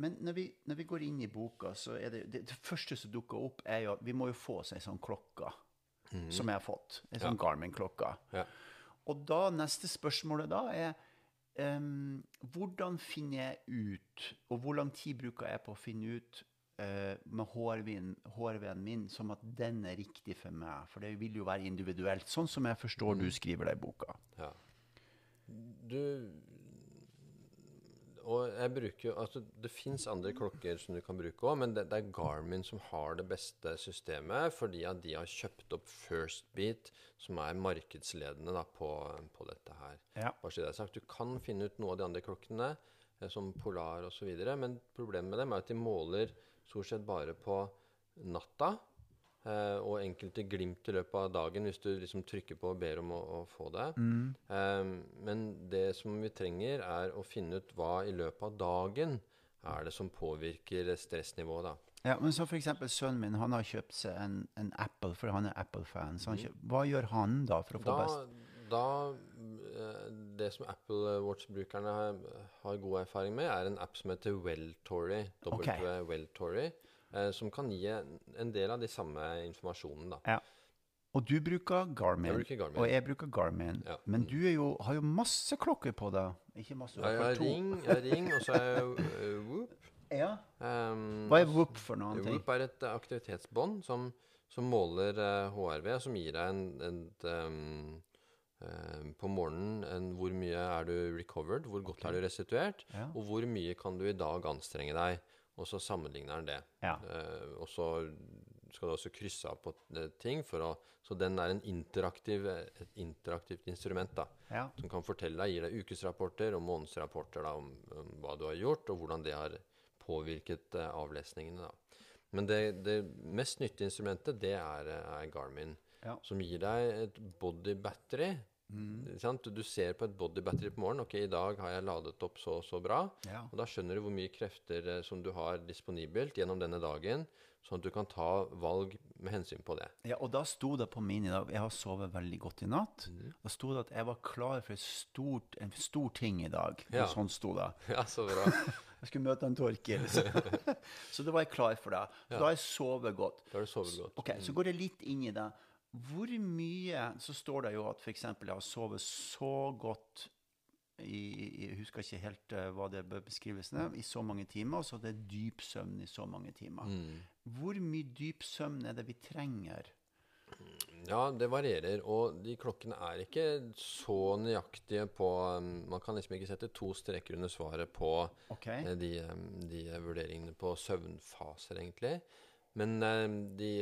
men når vi, når vi går inn i boka, så er det det, det første som dukker opp, er jo at vi må jo få oss ei sånn klokke. Som jeg har fått. Ei sånn Garmin-klokke. Ja. Og da, neste spørsmålet da er um, Hvordan finner jeg ut, og hvor lang tid bruker jeg på å finne ut uh, med HRV-en min som at den er riktig for meg? For det vil jo være individuelt, sånn som jeg forstår du skriver det i boka. Ja. Du Og jeg bruker jo Altså, det fins andre klokker som du kan bruke òg, men det, det er Garmin som har det beste systemet, fordi at de har kjøpt opp Firstbeat, som er markedsledende da, på, på dette her. Ja. Bare så det er sagt. Du kan finne ut noe av de andre klokkene, eh, som Polar osv., men problemet med dem er at de måler stort sett bare på natta. Eh, og enkelte glimt i løpet av dagen hvis du liksom trykker på og ber om å, å få det. Eh, men det som vi trenger, er å finne ut hva i løpet av dagen er det som påvirker stressnivået. da. Ja, men så for eksempel sønnen min, han har kjøpt seg en, en Apple, for han er Apple-fan. Så han hva gjør han da for å få Da, best da eh, Det som Apple Watch-brukerne har, har god erfaring med, er en app som heter Welltory. Ok. W Welltory. Eh, som kan gi en, del av de samme informasjonen, da. Ja. Og du bruker Garmin, bruker Garmin. og jeg bruker Garmin. Ja. Men du er jo, har jo masse klokker på deg. Ikke masse, jeg har ring, jeg ring, og så har jeg uh, Whoop. Ja. Um, Hva er Whoop for noen ting? Whoop er et eh, aktivitetsbånd som, som måler uh, HRV, som gir deg en, en um, eh, på morgenen en, hvor mye er du recovered, hvor godt er du restituert, Ja. og hvor mye kan du i dag anstrenge deg. Og så sammenligner den det. Ja. Uh, og så skal du også krysse av på eh, ting, å, så den er en interaktiv, eh, et interaktivt instrument da, Ja. som kan fortelle deg, gir deg ukesrapporter og månedsrapporter da, om, om hva du har gjort, og hvordan det har påvirket uh, avlesningene. Da. Men det, det mest nyttige instrumentet, det er, er Garmin, Ja. som gir deg et body battery. Mm. Du ser på et body battery på morgenen. Ok, i dag har jeg ladet opp så og så bra. Ja. Og da skjønner du hvor mye krefter eh, som du har disponibelt gjennom denne dagen, sånn at du kan ta valg med hensyn på det. Ja, og da sto det på min i dag Jeg har sovet veldig godt i natt. Mm. Da sto det at jeg var klar for stort, en stor ting i dag. Ja. Sånn sto det. Ja, så bra. Jeg skulle møte en Torkil. Så, så da var jeg klar for det. Så Ja. da har jeg sovet godt. Da har du sovet godt. Ok, Så går det litt inn i det. Hvor mye Så står det jo at f.eks. jeg har sovet så godt i, Jeg husker ikke helt eh, hva det bør beskrives i så mange timer, og så er dyp søvn i så mange timer. Mm. Hvor mye dyp søvn er det vi trenger? Ja, det varierer, og de klokkene er ikke så nøyaktige på um, Man kan liksom ikke sette to streker under svaret på Ok? eh, de, um, de vurderingene på søvnfaser, egentlig. Men eh, de,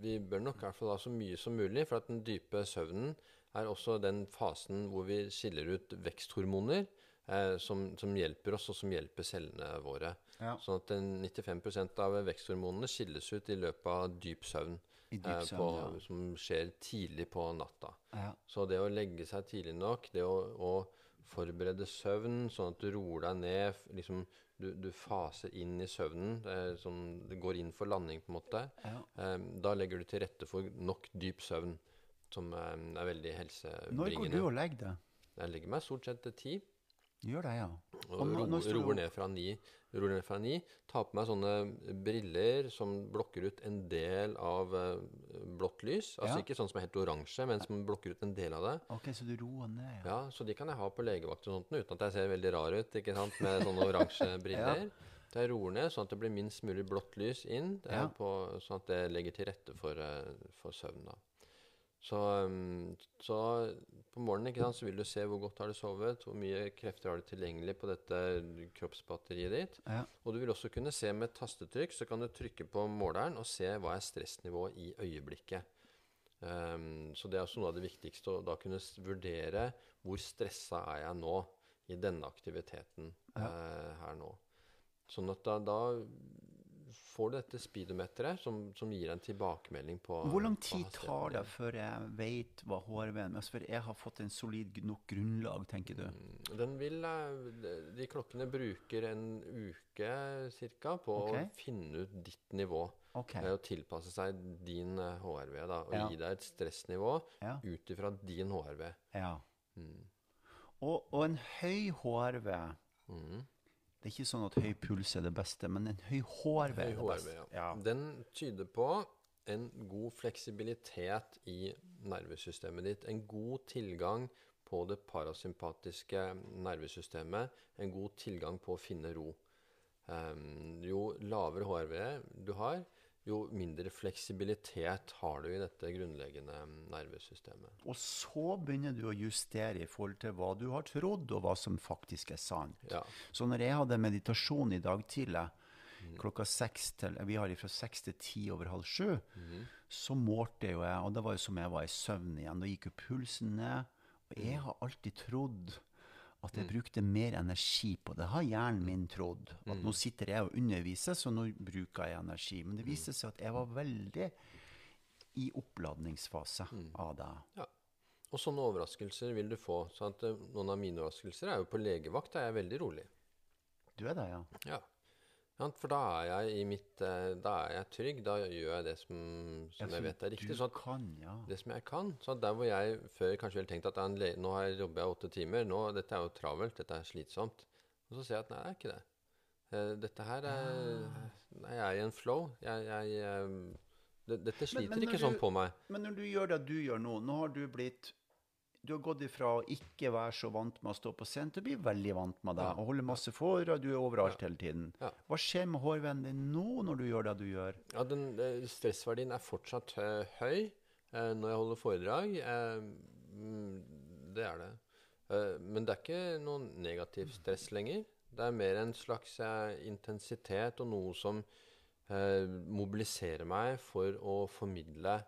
vi bør nok i hvert fall ha så mye som mulig, for at den dype søvnen er også den fasen hvor vi skiller ut veksthormoner eh, som, som hjelper oss, og som hjelper cellene våre. Ja. Sånn at 95% av veksthormonene skilles ut i løpet av dyp søvn. Dyp eh, søvn, på, ja. Som skjer tidlig på natta. Ja. Så det å legge seg tidlig nok, det å, å forberede søvn, sånn at du roer deg ned, liksom du, du faser inn i søvnen, eh, sånn det går inn for landing på en måte, Ja. eh, da legger du til rette for nok dyp søvn, som eh, er veldig helsebringende. Når går du og legger deg? Jeg legger meg stort sett til ti, Gjør det, ja. og nå- roer ned fra ni. Roer ned fra ni. Tar på meg sånne briller som blokker ut en del av eh, blått lys. Altså Ja. ikke sånn som er helt oransje, men som blokker ut en del av det. Ok, så du roer ned, ja. Ja, så de kan jeg ha på legevakt og sånt, uten at jeg ser veldig rar ut, ikke sant, med sånne oransje briller. Så jeg roer ned, sånn at det blir minst mulig blått lys inn, eh, Ja. på, sånn at det legger til rette for, eh, for søvn. da. Så, um, så på morgenen sant, så vil du se hvor godt har du sovet, hvor mye krefter har du tilgjengelig på dette kroppsbatteriet ditt. Ja. Og du vil også kunne se med tastetrykk, så kan du trykke på måleren og se hva er stressnivået i øyeblikket. Um, så det er også noe av det viktigste, å da kunne vurdere hvor stressa er jeg nå i denne aktiviteten eh, her nå. Sånn at da, da får du dette speedometeret som, som gir en tilbakemelding på Hvor lang tid tar det før jeg vet hva HRV-en er? Før jeg har fått en solid nok grunnlag, tenker du? Mm, Den vil, eh, de- klokkene bruker en uke ca. på okay. å finne ut ditt nivå. Okay. Og tilpasse seg din eh, HRV, da, og Ja. gi deg et stressnivå Ja. ut ifra din HRV. ja. Mm. Og, og en høy HRV Mm. Det er ikke sånn at høy puls er det beste, men en høy HRV er det beste. ja. Ja. Den tyder på en god fleksibilitet i nervesystemet ditt. En god tilgang på det parasympatiske nervesystemet. En god tilgang på å finne ro. Um, jo lavere HRV du har, jo mindre fleksibilitet har du i dette grunnleggende nervesystemet. Og så begynner du å justere i forhold til hva du har trodd, og hva som faktisk er sant. Ja. Så når jeg hadde meditasjon i dag tidlig, Mm. klokka seks til Vi har fra seks til ti over halv sju. Mm-hmm. Så målte jo jeg, og det var jo som jeg var i søvn igjen. Da gikk jo pulsen ned. Og jeg Mm. har alltid trodd at jeg brukte mer energi på det. Har hjernen min trodd. At Mm. nå sitter jeg og underviser, så nå bruker jeg energi. Men det Mm. viste seg at jeg var veldig i oppladningsfase Mm. av det. Ja. Og sånne overraskelser vil du få. Så noen av mine overraskelser er jo på legevakt, er jeg veldig rolig. Du er det, ja? Ja. Ja, For da er jeg i mitt eh, Da er jeg trygg. Da gjør jeg det som, som Ja, jeg vet er riktig. Du Så at kan, ja. det som jeg kan. Så der hvor jeg før kanskje ville tenkt at nå har jeg jobber jeg åtte timer, nå, dette er jo travelt, dette er slitsomt. Og så ser jeg at nei, det er ikke det. Eh, Dette her er Ah. Nei, jeg er i en flow. Jeg, jeg eh, det, Dette sliter men ikke du, sånn på meg. Men når du gjør det du gjør nå Nå har du blitt du har gått ifra å ikke være så vant med å stå på scenen til å bli veldig vant med det, og holde masse foredrag, du er overalt hele tiden. Hva skjer med hårvennen din nå når du gjør det du gjør? Ja, den eh, stressverdien er fortsatt eh, høy eh, når jeg holder foredrag. Mm, det er det. Men det er ikke noe negativt stress lenger. Det er mer en slags intensitet og noe som mobiliserer meg for å formidle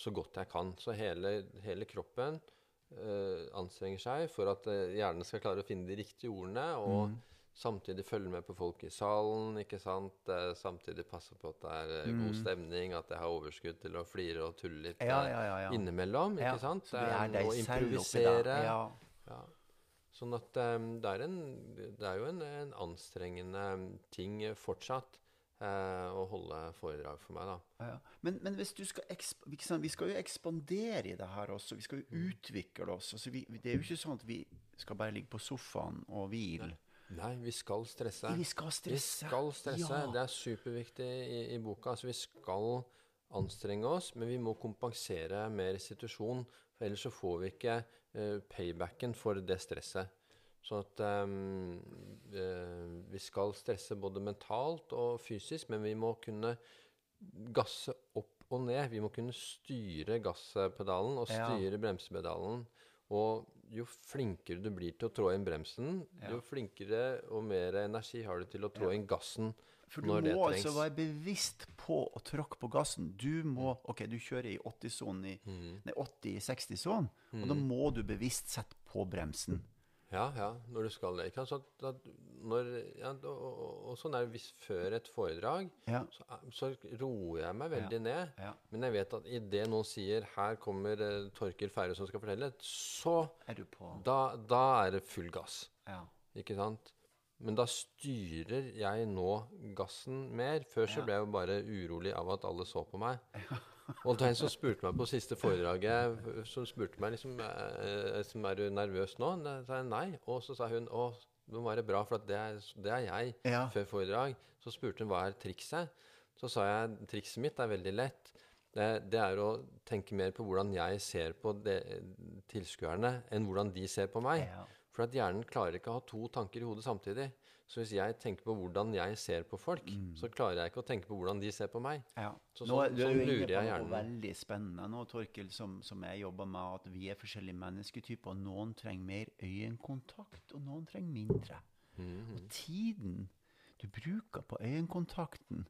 så godt jeg kan. Så hele, hele kroppen anstrenger seg for at eh, hjernen skal klare å finne de riktige ordene, og samtidig følge med på folk i salen, ikke sant? Eh, samtidig passe på at det er eh, god stemning, at jeg har overskudd til å flire og tulle litt Ja, eh, ja, ja, ja. innimellom, Ja, ikke sant? Så det er deg å improvisere. Ja. Sånn at um, det, er en, det er jo en, en anstrengende ting fortsatt eh, å holde foredrag for meg, da. Ja, ja. Men, men hvis du skal sant, Vi skal jo ekspandere i det her også. Vi skal jo Mm. utvikle oss. Altså, vi, det er jo ikke sånn at vi skal bare ligge på sofaen og hvile. Nei, vi skal stresse. Vi skal stresse. Vi skal stresse. Ja. Det er superviktig i, i boka. Altså, vi skal anstrenge oss, men vi må kompensere med restitusjon. For ellers så får vi ikke uh, paybacken for det stresset. Sånn at eh, vi skal stresse både mentalt og fysisk, men vi må kunne gasse opp og ned. Vi må kunne styre gasspedalen og Ja. styre bremsepedalen. Og jo flinkere du blir til å trå inn bremsen, Ja. jo flinkere og mer energi har du til å trå inn gassen For du når det må altså være bevisst på å tråkke på gassen. Du må OK, du kjører i 80-sonen i Mm. Nei, 80-60-sonen, og da må du bevisst sette på bremsen. Ja, ja, når du skal det. Så når, ja, og, og, sånn er det hvis før et foredrag, Ja. så, så roer jeg meg veldig ned. Ja. Men jeg vet at idet noen sier 'her kommer eh, Torkil Færøy som skal fortelle', så Er du på da, da er det full gass. Ja. Ikke sant? Men da styrer jeg nå gassen mer. Før så Ja. ble jeg jo bare urolig av at alle så på meg. Og det var en som spurte meg på siste foredraget Som spurte meg liksom eh, som Er du nervøs nå? Da sa jeg nei. Og så sa hun å, det må være bra, for det er, det er jeg Ja. før foredrag. Så spurte hun hva er trikset. Så sa jeg trikset mitt er veldig lett. Det, det er å tenke mer på hvordan jeg ser på det- tilskuerne, enn hvordan de ser på meg. Ja. For at hjernen klarer ikke å ha to tanker i hodet samtidig. Så hvis jeg tenker på hvordan jeg ser på folk, så klarer jeg ikke å tenke på hvordan de ser på meg. Ja. Så nå, sånn- du er sånn lurer jeg hjernen. veldig spennende nå, Torkil, som, som jeg jobber med, at vi er forskjellige mennesketyper. og Noen trenger mer øyekontakt, og noen trenger mindre. Mhm. Og tiden du bruker på øyekontakten,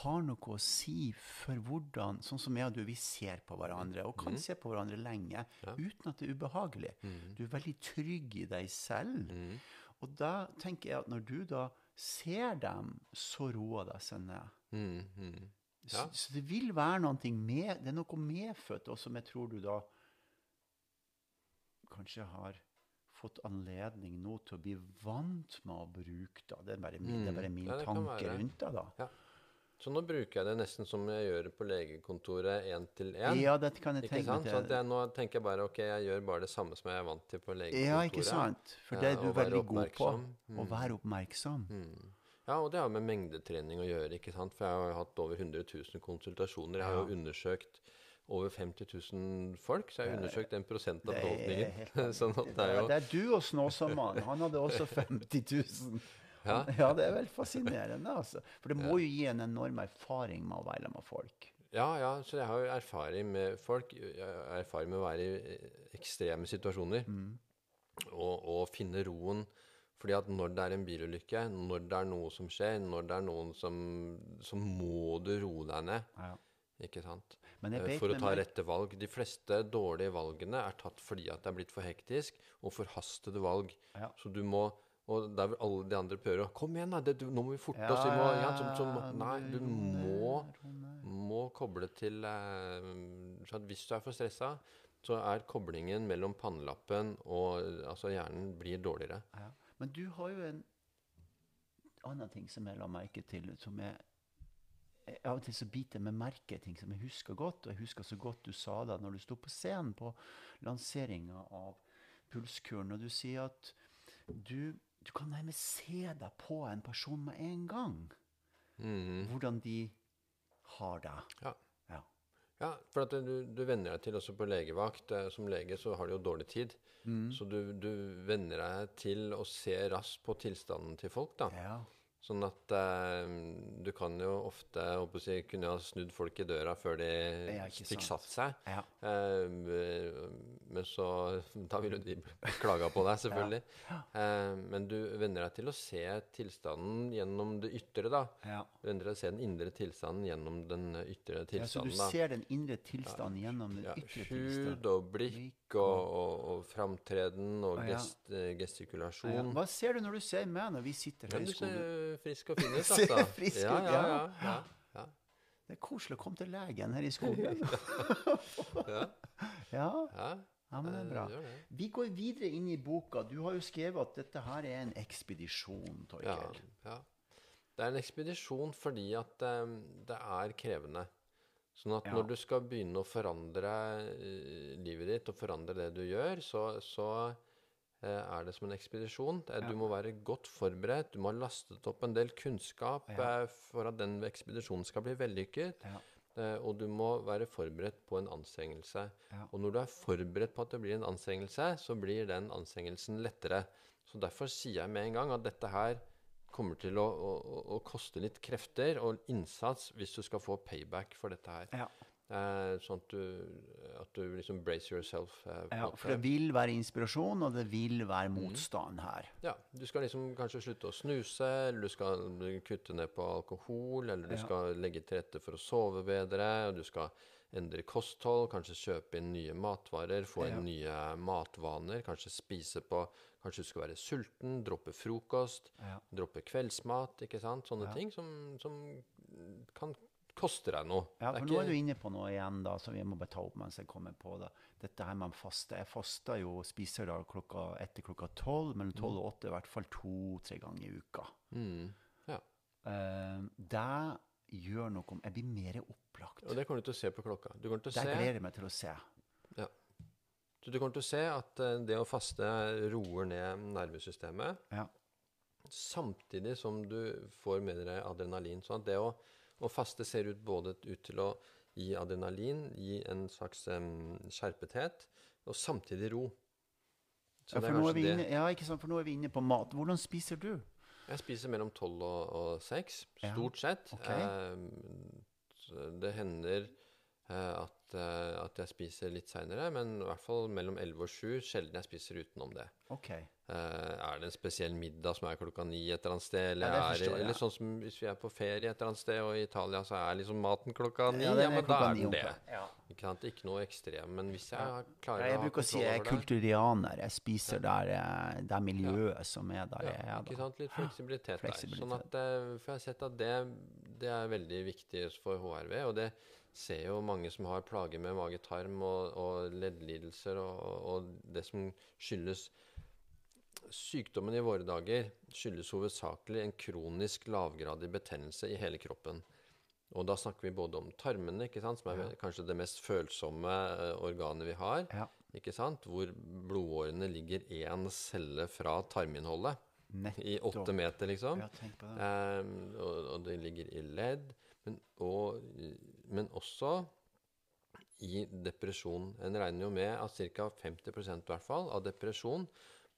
har noe å si for hvordan Sånn som jeg og du, vi ser på hverandre, og kan kan se på hverandre lenge uten at det er ubehagelig. Du er veldig trygg i deg selv. Mm. Og da tenker jeg at når du da ser dem, så roer det seg ned. Mm, mm. Så, Ja. så det vil være noe med Det er noe medfødt også, som jeg tror du da kanskje har fått anledning nå til å bli vant med å bruke da. Det er bare min, det er bare min Mm. Ja, det tanke rundt det, da. Så nå bruker jeg det nesten som jeg gjør på legekontoret én til én. Ja, dette kan jeg Ikke tenke sant? Til. Så jeg, nå tenker jeg bare ok, jeg gjør bare det samme som jeg er vant til på legekontoret. Ja, ikke sant? For det er du ja, veldig god på. Mm. Å være oppmerksom. Mm. Ja, og det har med mengdetrening å gjøre, ikke sant? For jeg har jo hatt over 100 000 konsultasjoner. Jeg har jo undersøkt over 50 000 folk, så jeg har undersøkt en prosent av befolkningen. sånn det er Ja, jo det er du og Snåsamannen. Han hadde også 50 000. Ja. Ja, det er vel fascinerende, altså. For det må jo gi en enorm erfaring med å være med folk. Ja, ja, så jeg har jo erfaring med folk. Erfaring med å være i ekstreme situasjoner. Mm. Og, og finne roen. Fordi at når det er en bilulykke, når det er noe som skjer, når det er noen som Så må du roe deg ned. Ja. Ikke sant? Eh, For å ta rette valg. De fleste dårlige valgene er tatt fordi at det er blitt for hektisk, og forhastede valg. Ja. Så du må Og der vil alle de andre prøve å Kom igjen, da! Det, du, nå må vi forte oss! Vi må, ja, som, som, nei, du må, må koble til eh, så at Hvis du er for stressa, så er koblingen mellom pannelappen og altså hjernen blir dårligere. Ja. Men du har jo en annen ting som jeg la merke til, som jeg Av og til så biter jeg meg merke ting som jeg husker godt, og jeg husker så godt du sa det når du sto på scenen på lanseringa av Pulskuren, og du sier at du, du kan nærmest se deg på en person med en gang. Mm. Hvordan de har det. Ja. Ja. Ja, for at du, du venner deg til også på legevakt. eh, Som lege så har du jo dårlig tid. Så du, du venner deg til å se raskt på tilstanden til folk, da. Ja. Sånn at eh, du kan jo ofte jeg kunne ha snudd folk i døra før de fikk sant. satt seg. Ja. Eh, men så Da vil de klaga på deg, selvfølgelig. Eh, men du venner deg til å se tilstanden gjennom det ytre, da. Ja. Du venner deg til å se den indre tilstanden gjennom den ytre ja, så du da. ser den indre tilstanden gjennom den Ja, ytre hud og blikk og, og, og framtreden og ja. gest, gestikulasjon. Ja. gestikulasjon. Hva ser du når du ser meg når vi sitter her i i du skolen? ser frisk og fin ut, Ser altså. frisk ja, ut, ja, ja. ja, ja, ja. Det er koselig å komme til legen her i skolen. Ja, ja, ja. ja, men det er bra. Eh, det. Vi går videre inn i boka. Du har jo skrevet at dette her er en ekspedisjon, Ja, ja. Det er en ekspedisjon fordi at um, det er krevende. Sånn at Ja. når du skal begynne å forandre eh, livet ditt og forandre det du gjør, så, så eh, er det som en ekspedisjon. Det er, Ja. Du må være godt forberedt. Du må ha lastet opp en del kunnskap Ja. eh, for at den ekspedisjonen skal bli vellykket. Ja. Eh, og du må være forberedt på en anstrengelse. Og når du er forberedt på at det blir en anstrengelse, så blir den anstrengelsen lettere. Så derfor sier jeg med en gang at dette her kommer til å, å, å- koste litt krefter og innsats hvis du skal få payback for dette her. Ja. Eh, sånn at du, at du liksom brace yourself. Eh, ja, for det vil være inspirasjon, og det vil være motstand her. ja, du skal liksom kanskje slutte å snuse, eller du skal kutte ned på alkohol, eller du Ja. skal legge til rette for å sove bedre, og du skal endre kosthold, kanskje kjøpe inn nye matvarer, få Ja. inn nye matvaner, kanskje spise på Kanskje du skal være sulten, droppe frokost, Ja. droppe kveldsmat, ikke sant? Sånne Ja. ting som, som kan koste deg noe. Ja, for nå er du inne på noe igjen da, som jeg må bare ta opp mens jeg kommer på det. Dette her med faste. Jeg faster jo, spiser da klokka, etter klokka tolv, mellom tolv og åtte, i hvert fall to-tre ganger i uka. Mm. Ja. Uh, det gjør noe om Jeg blir mer opplagt. Og det kommer du til å se på klokka. Du kommer til å Det se gleder jeg meg til å se. Så du kommer til å se at eh, det å faste roer ned nervesystemet, Ja. samtidig som du får med deg adrenalin. Sånn at det å, å faste ser ut både ut til å gi adrenalin, gi en slags um, skjerpethet, og samtidig ro. Så Ja, for inne, ja, ikke sant? For nå er vi inne på mat. Hvordan spiser du? Jeg spiser mellom tolv og, og seks, Ja, stort sett. Okay. Eh, det hender eh, at, eh, at jeg spiser litt seinere, men i hvert fall mellom 11 og 7. Sjelden jeg spiser utenom det. Okay. Eh, er det en spesiell middag som er klokka ni et eller annet sted? Eller, Ja, er eller sånn som hvis vi er på ferie et eller annet sted, og i Italia så er liksom maten klokka ni, Ja, ja, men da er den det. Ja. Ikke sant? Ikke noe ekstrem. Men hvis jeg Ja. klarer Ja, jeg å jeg bruker å si jeg er kulturianer. Jeg spiser der eh, det er miljøet som er der jeg ja, ikke sant? Litt fleksibilitet, Fleksibilitet. der. Sånn at, for jeg har sett at det, det er veldig viktig for HRV. Og det ser jo mange som har plager med mage-tarm og, og leddlidelser og, og det som skyldes Sykdommen i våre dager skyldes hovedsakelig en kronisk lavgradig betennelse i hele kroppen. Og da snakker vi både om tarmene, ikke sant, som er Ja. kanskje det mest følsomme eh, organet vi har, Ja. sant, hvor blodårene ligger én celle fra tarminnholdet i åtte meter, liksom. Ja, tenk på det. Ehm, og, og det ligger i ledd, men, og, men også i depresjon. En regner jo med at ca. 50% hvert fall av depresjon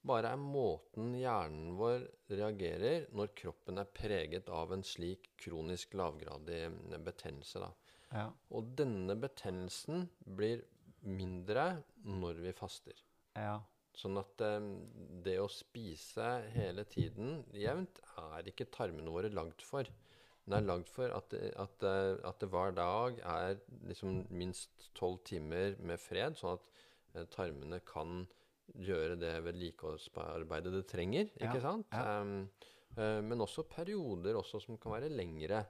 bare er måten hjernen vår reagerer når kroppen er preget av en slik kronisk lavgradig betennelse. Ja. Og denne betennelsen blir mindre når vi faster. ja. Sånn at eh, det å spise hele tiden jevnt er ikke tarmene våre lagd for. Den er lagd for at, at, at det hver dag er liksom minst tolv timer med fred, sånn at eh, tarmene kan gjøre det vedlikeholdsarbeidet det trenger. Ja, ikke sant? ja. Um, men også perioder også som kan være lengre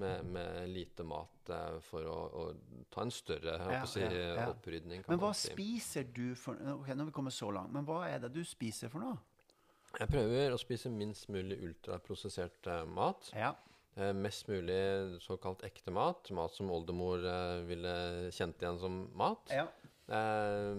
med, med lite mat eh, for å, å ta en større Ja, si, ja, ja. opprydning. Men hva si. spiser du for Ok, nå har vi kommet så langt. Men hva er det du spiser for noe? Jeg prøver å spise minst mulig ultraprosessert mat. Ja. Eh, mest mulig såkalt ekte mat. Mat som oldemor eh, ville kjent igjen som mat. ja. Eh,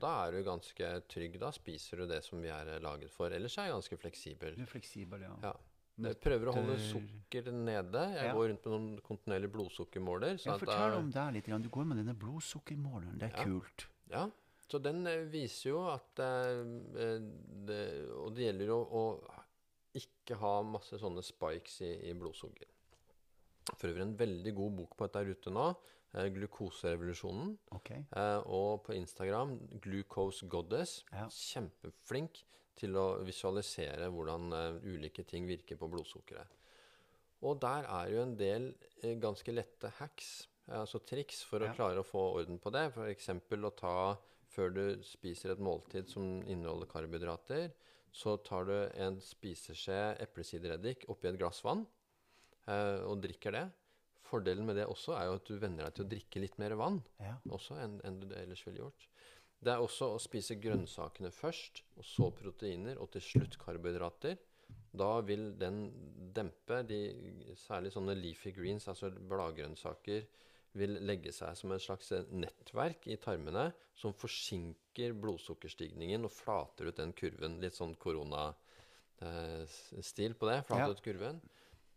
da er du ganske trygg. Da spiser du det som vi er laget for. Ellers er jeg ganske fleksibel. Du er fleksibel, ja. Ja. Jeg prøver å holde sukker nede. Jeg Ja. går rundt med noen kontinuerlig blodsukkermåler. Ja, at fortell om det litt. Du går med denne blodsukkermåleren. Det er Ja. kult. Ja, så den viser jo at det, Og det gjelder jo å ikke ha masse sånne spikes i, i blodsukker. For øvrig en veldig god bok på dette der ute nå. eh, 'Glukoserevolusjonen'. Okay. Eh, og på Instagram 'Glucose Goddess'. Ja. Kjempeflink til å visualisere hvordan eh, ulike ting virker på blodsukkeret. Og der er jo en del eh, ganske lette hacks, eh, altså triks, for Ja. å klare å få orden på det. F.eks. å ta før du spiser et måltid som inneholder karbohydrater, så tar du en spiseskje eplesidereddik oppi et glass vann eh, og drikker det. Fordelen med det også er jo at du venner deg til å drikke litt mer vann Ja. også enn, enn du ellers ville gjort. Det er også å spise grønnsakene først, og så proteiner, og til slutt karbohydrater. Da vil den dempe de Særlig sånne leafy greens, altså bladgrønnsaker, vil legge seg som et slags nettverk i tarmene som forsinker blodsukkerstigningen og flater ut den kurven. Litt sånn koronastil på det. Flater Ja. ut kurven.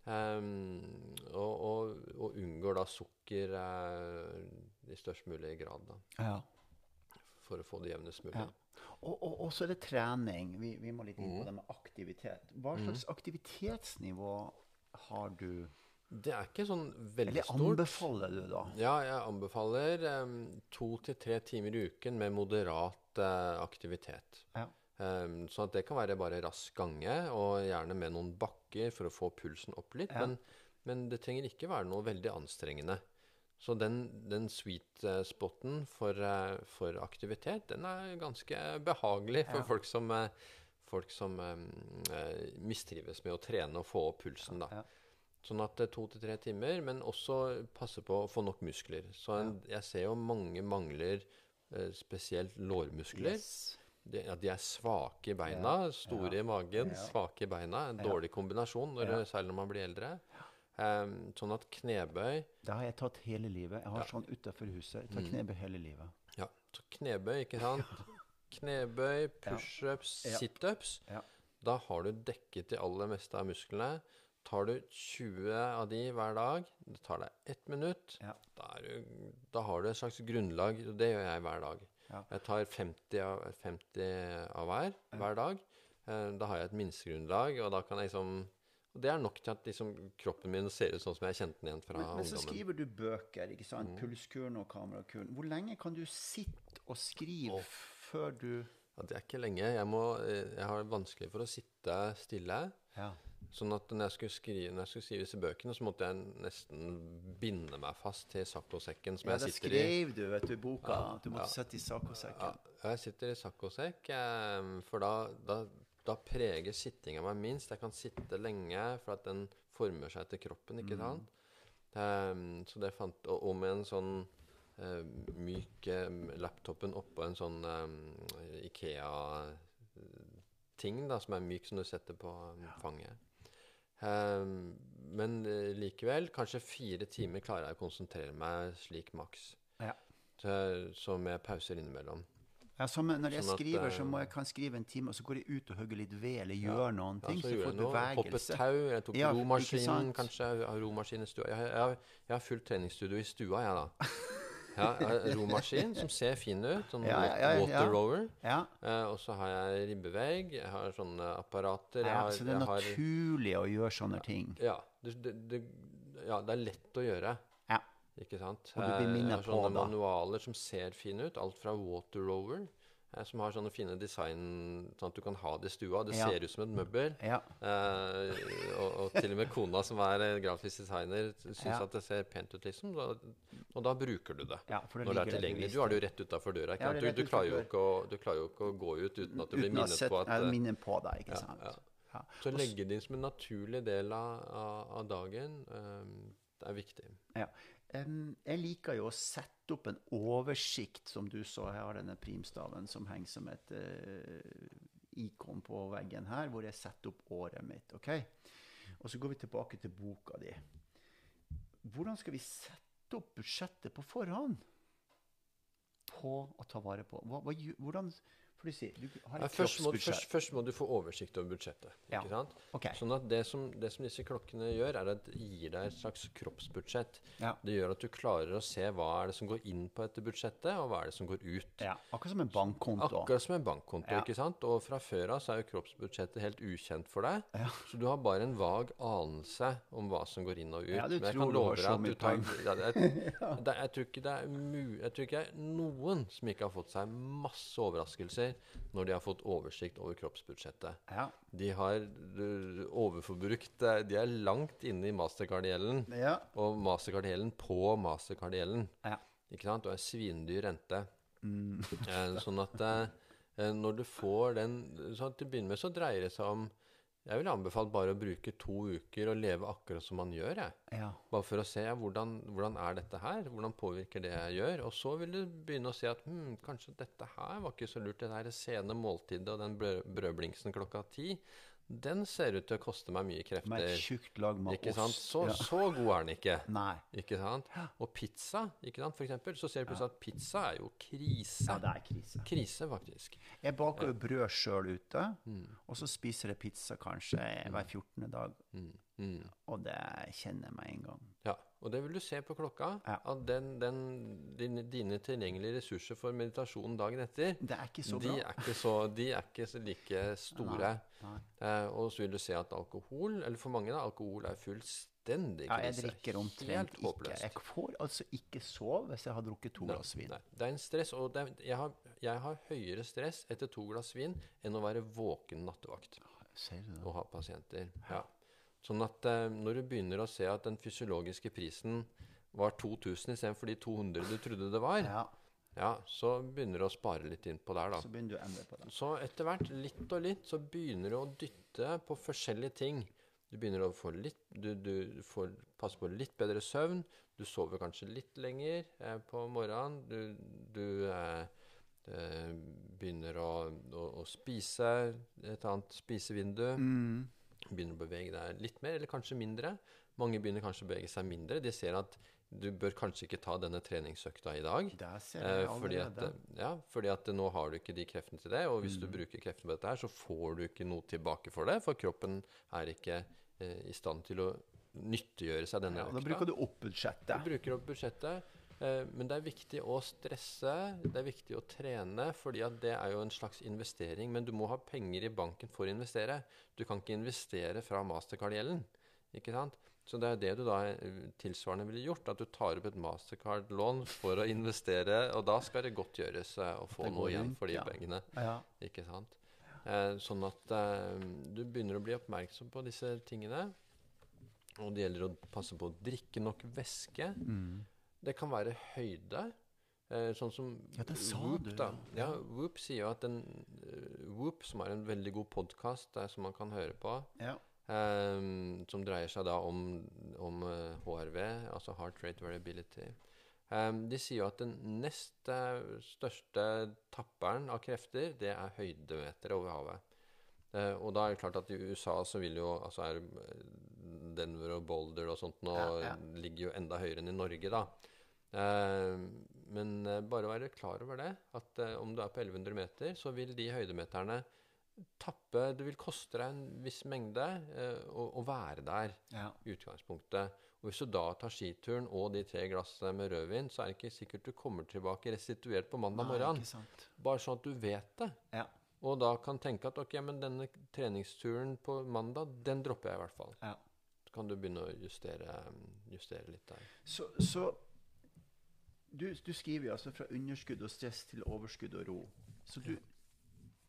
Um, og, og, og unngår da sukker uh, i størst mulig grad, da. ja. For å få det jevnest mulig. Ja. Og, og, så er det trening. Vi, vi må litt inn Mm. på det med aktivitet. Hva slags aktivitetsnivå har du? Det er ikke sånn veldig Eller stort. anbefaler du, da? Ja, jeg anbefaler um, to til tre timer i uken med moderat uh, aktivitet. Ja. Um, sånn at det kan være bare rask gange, og gjerne med noen bakker for å få pulsen opp litt. Ja. Men, men det trenger ikke være noe veldig anstrengende. Så den, den sweet eh, spoten for, eh, for aktivitet, den er ganske behagelig for Ja. folk som, folk som mistrives med å trene og få opp pulsen. da. Sånn at det er to til tre timer, men også passe på å få nok muskler. Så en, jeg ser jo mange mangler eh, spesielt lårmuskler. Yes. De, ja, de er svake i beina, store i magen, svake i beina. En dårlig kombinasjon, når, særlig når man blir eldre. Um, sånn at knebøy Det har jeg tatt hele livet. Jeg har sånn utafor huset. Jeg tar Mm. knebøy hele livet. Ja, så knebøy, ikke sant? Knebøy, pushups, Ja. situps. Ja. Da har du dekket de aller meste av musklene. Tar du 20 av de hver dag, det tar deg ett minutt, Ja. da, er du, da har du et slags grunnlag. og Det gjør jeg hver dag. Ja. Jeg tar 50 av, 50 av hver hver dag. Eh, Da har jeg et minstegrunnlag, og da kan jeg liksom og Det er nok til at liksom, kroppen min ser ut sånn som jeg kjente den igjen fra Men, men så skriver du bøker, ikke sant? Mm. Pulskuren og kamerakuren. Hvor lenge kan du sitte og skrive oh. før du Ja, det er ikke lenge. Jeg, må, eh, jeg har vanskelig for å sitte stille. Ja. Sånn at når jeg skulle skrive, når jeg skulle skrive disse bøkene, så måtte jeg nesten binde meg fast til saccosekken som ja, jeg sitter i. skrev du vet du, i boka Ja, du måtte ja. sitte i saccosekken. Ja, jeg sitter i saccosekk, eh, for da, da, da preger sittinga meg minst. Jeg kan sitte lenge, for at den former seg etter kroppen, ikke sant? Mm. så det fant Og, og med en sånn eh, myk eh, laptopen oppå en sånn eh, Ikea-ting, da, som er myk, som du setter på eh, fanget. Eh, men eh, likevel, kanskje fire timer klarer jeg å konsentrere meg slik maks. Ja. Så, så med pauser innimellom. Ja, så når jeg Sånn at, skriver, så eh, må jeg kan skrive en time, og så går jeg ut og hogger litt ved, eller gjør noen Ja, ting, så så jeg får jeg bevegelse. tau, jeg tok Ja, romaskinen, kanskje. Jeg har romaskin i stua. Jeg, jeg, jeg har fullt treningsstudio i stua, jeg, da. Ja, jeg har romaskin som ser fin ut. Sånn Ja, ja, ja, water rower. Ja, Eh, og så har jeg ribbevegg. Jeg har sånne apparater. Jeg har, så det er jeg har, naturlig å gjøre sånne ting. ja, det, det, det, ja, det er lett å gjøre. Ikke sant? Og du blir Eh, jeg minnet har på sånne manualer som ser fine ut. Alt fra water rower, som har sånne fine design, sånn at du kan ha det i stua. Det Ja. ser ut som et møbel. Ja. Eh, og, og til og med kona, som er eh, grafisk designer, syns Ja. at det ser pent ut, liksom. Da, og da bruker du det. det Når det er tilgjengelig. Du har det jo rett utafor døra. Er Du, du, klarer å, du klarer jo ikke å gå ut uten at du blir Uten minnet sett, på at eh, minner på deg, ikke ja, sant? Så å legge det inn som en naturlig del av, av, av dagen, um, det er viktig. Ja. Jeg liker jo å sette opp en oversikt, som du så. Jeg har denne primstaven som henger som et eh, ikon på veggen her, hvor jeg setter opp året mitt. ok? Og så går vi tilbake til boka di. Hvordan skal vi sette opp budsjettet på forhånd? På å ta vare på hva, hva, hvordan, For du sier, du har et først, må, først, først må du få oversikt over budsjettet. Ja. ikke sant? Okay. Sånn at det som, det som disse klokkene gjør, er at det gir deg et slags kroppsbudsjett. Ja. Det gjør at du klarer å se hva er det som går inn på dette budsjettet, og hva er det som går ut. Ja, akkurat som en bankkonto. Akkurat som en bankkonto. Ikke sant? Og fra før av så er jo kroppsbudsjettet helt ukjent for deg. Så du har bare en vag anelse om hva som går inn og ut. Ja, du Men jeg tror kan du love har deg så at du tar jeg, er mu, jeg tror ikke det er noen som ikke har fått seg masse overraskelser når de har fått oversikt over kroppsbudsjettet. Ja. De har uh, overforbrukt eh, De er langt inne i mastercard-gjelden. Ja. Og mastercard-gjelden på mastercard-gjelden. Ja. Ikke sant? Og en svindyr rente. Mm. Eh, sånn at eh, når du får den sånn Til å begynne med så dreier det seg om Jeg ville anbefalt bare å bruke to uker og leve akkurat som man gjør. Jeg. ja. Bare for å se ja, hvordan, hvordan er dette her, hvordan påvirker det jeg gjør. Og så vil du begynne å se at hm, kanskje dette her var ikke så lurt. Det der sene måltidet og den brød, brødblingsen klokka ti, den ser ut til å koste meg mye Med et tjukt lag med Ikke sant? ost. Så, ja. så god er den ikke. Nei. Ikke sant? Og pizza, ikke sant? for eksempel, så ser du plutselig at pizza er jo krise. Ja, det er krise. Krise, faktisk. Jeg baker jo brød sjøl ute, Mm. og så spiser jeg pizza kanskje hver 14. dag. Mm. Mm. Og det kjenner jeg med en gang. Ja, og det vil du se på klokka. Ja. At den, den, dine, dine tilgjengelige ressurser for meditasjon dagen etter, Det er ikke så de bra. er ikke, så, de er ikke så like store. Nei. Eh, og så vil du se at alkohol, eller for mange, da, alkohol er fullstendig Ja, jeg drikker omtrent ikke. Jeg får altså ikke sove hvis jeg har drukket to Nei, glass vin. Nei, det er en stress, og er, jeg, har, jeg har høyere stress etter to glass vin enn å være våken nattevakt Ser du det? og ha pasienter. Ja. Sånn at eh, når du begynner å se at den fysiologiske prisen var 2000 istedenfor de 200 du trodde det var, Ja, ja, så begynner du å spare litt inn på der, da. så begynner du å endre på det. Så etter hvert, litt og litt, så begynner du å dytte på forskjellige ting. Du begynner å få litt Du, du får passe på litt bedre søvn. Du sover kanskje litt lenger eh, på morgenen. Du, du eh, eh, begynner å, å, å spise et annet spisevindu. Mm. Begynner å bevege deg litt mer, eller kanskje mindre. Mange begynner kanskje å bevege seg mindre. De ser at du bør kanskje ikke ta denne treningsøkta i dag. Eh, fordi, at, ja, fordi at nå har du ikke de kreftene til det, og hvis Mm. du bruker kreftene på dette her, så får du ikke noe tilbake for det, for kroppen er ikke eh, i stand til å nyttiggjøre seg denne Ja, da bruker du opp Du bruker opp budsjettet, eh, men det er viktig å stresse, det er viktig å trene, fordi at det er jo en slags investering, men du må ha penger i banken for å investere. Du kan ikke investere fra Mastercard-gjelden, ikke sant? Så det er det du da eh, tilsvarende ville gjort, at du tar opp et Mastercard-lån for å investere, og da skal det godt gjøres eh, å få noe igjen for de ja. pengene. Ja. Ikke sant? Eh, sånn at eh, du begynner å bli oppmerksom på disse tingene. Og det gjelder å passe på å drikke nok væske. Mm. Det kan være høyde. Eh, sånn som Ja, Whoop, du, da. ja. Whoop sier jo at den eh, Whoop, som er en veldig god podkast som man kan høre på, Ja. um, som dreier seg da om, om eh, HRV, altså Heart Rate Variability. um, de sier jo at den nest eh, største tapperen av krefter, det er høydemeter over havet. Uh, og da er det klart at i USA så vil jo altså er eh, Denver og Boulder og sånt nå ja. ligger jo enda høyere enn i Norge, da. Eh, men eh, bare være klar over det, at eh, om du er på 1100 meter, så vil de høydemeterne tappe Det vil koste deg en viss mengde å, å være der ja. i utgangspunktet. Og hvis du da tar skituren og de tre glassene med rødvin, så er det ikke sikkert du kommer tilbake restituert på mandag morgen. Bare sånn at du vet det. Ja. Og da kan tenke at ok, men denne treningsturen på mandag, den dropper jeg i hvert fall. Ja. Så kan du begynne å justere, justere litt der. Så, så du, du skriver jo altså fra underskudd og stress til overskudd og ro. Så du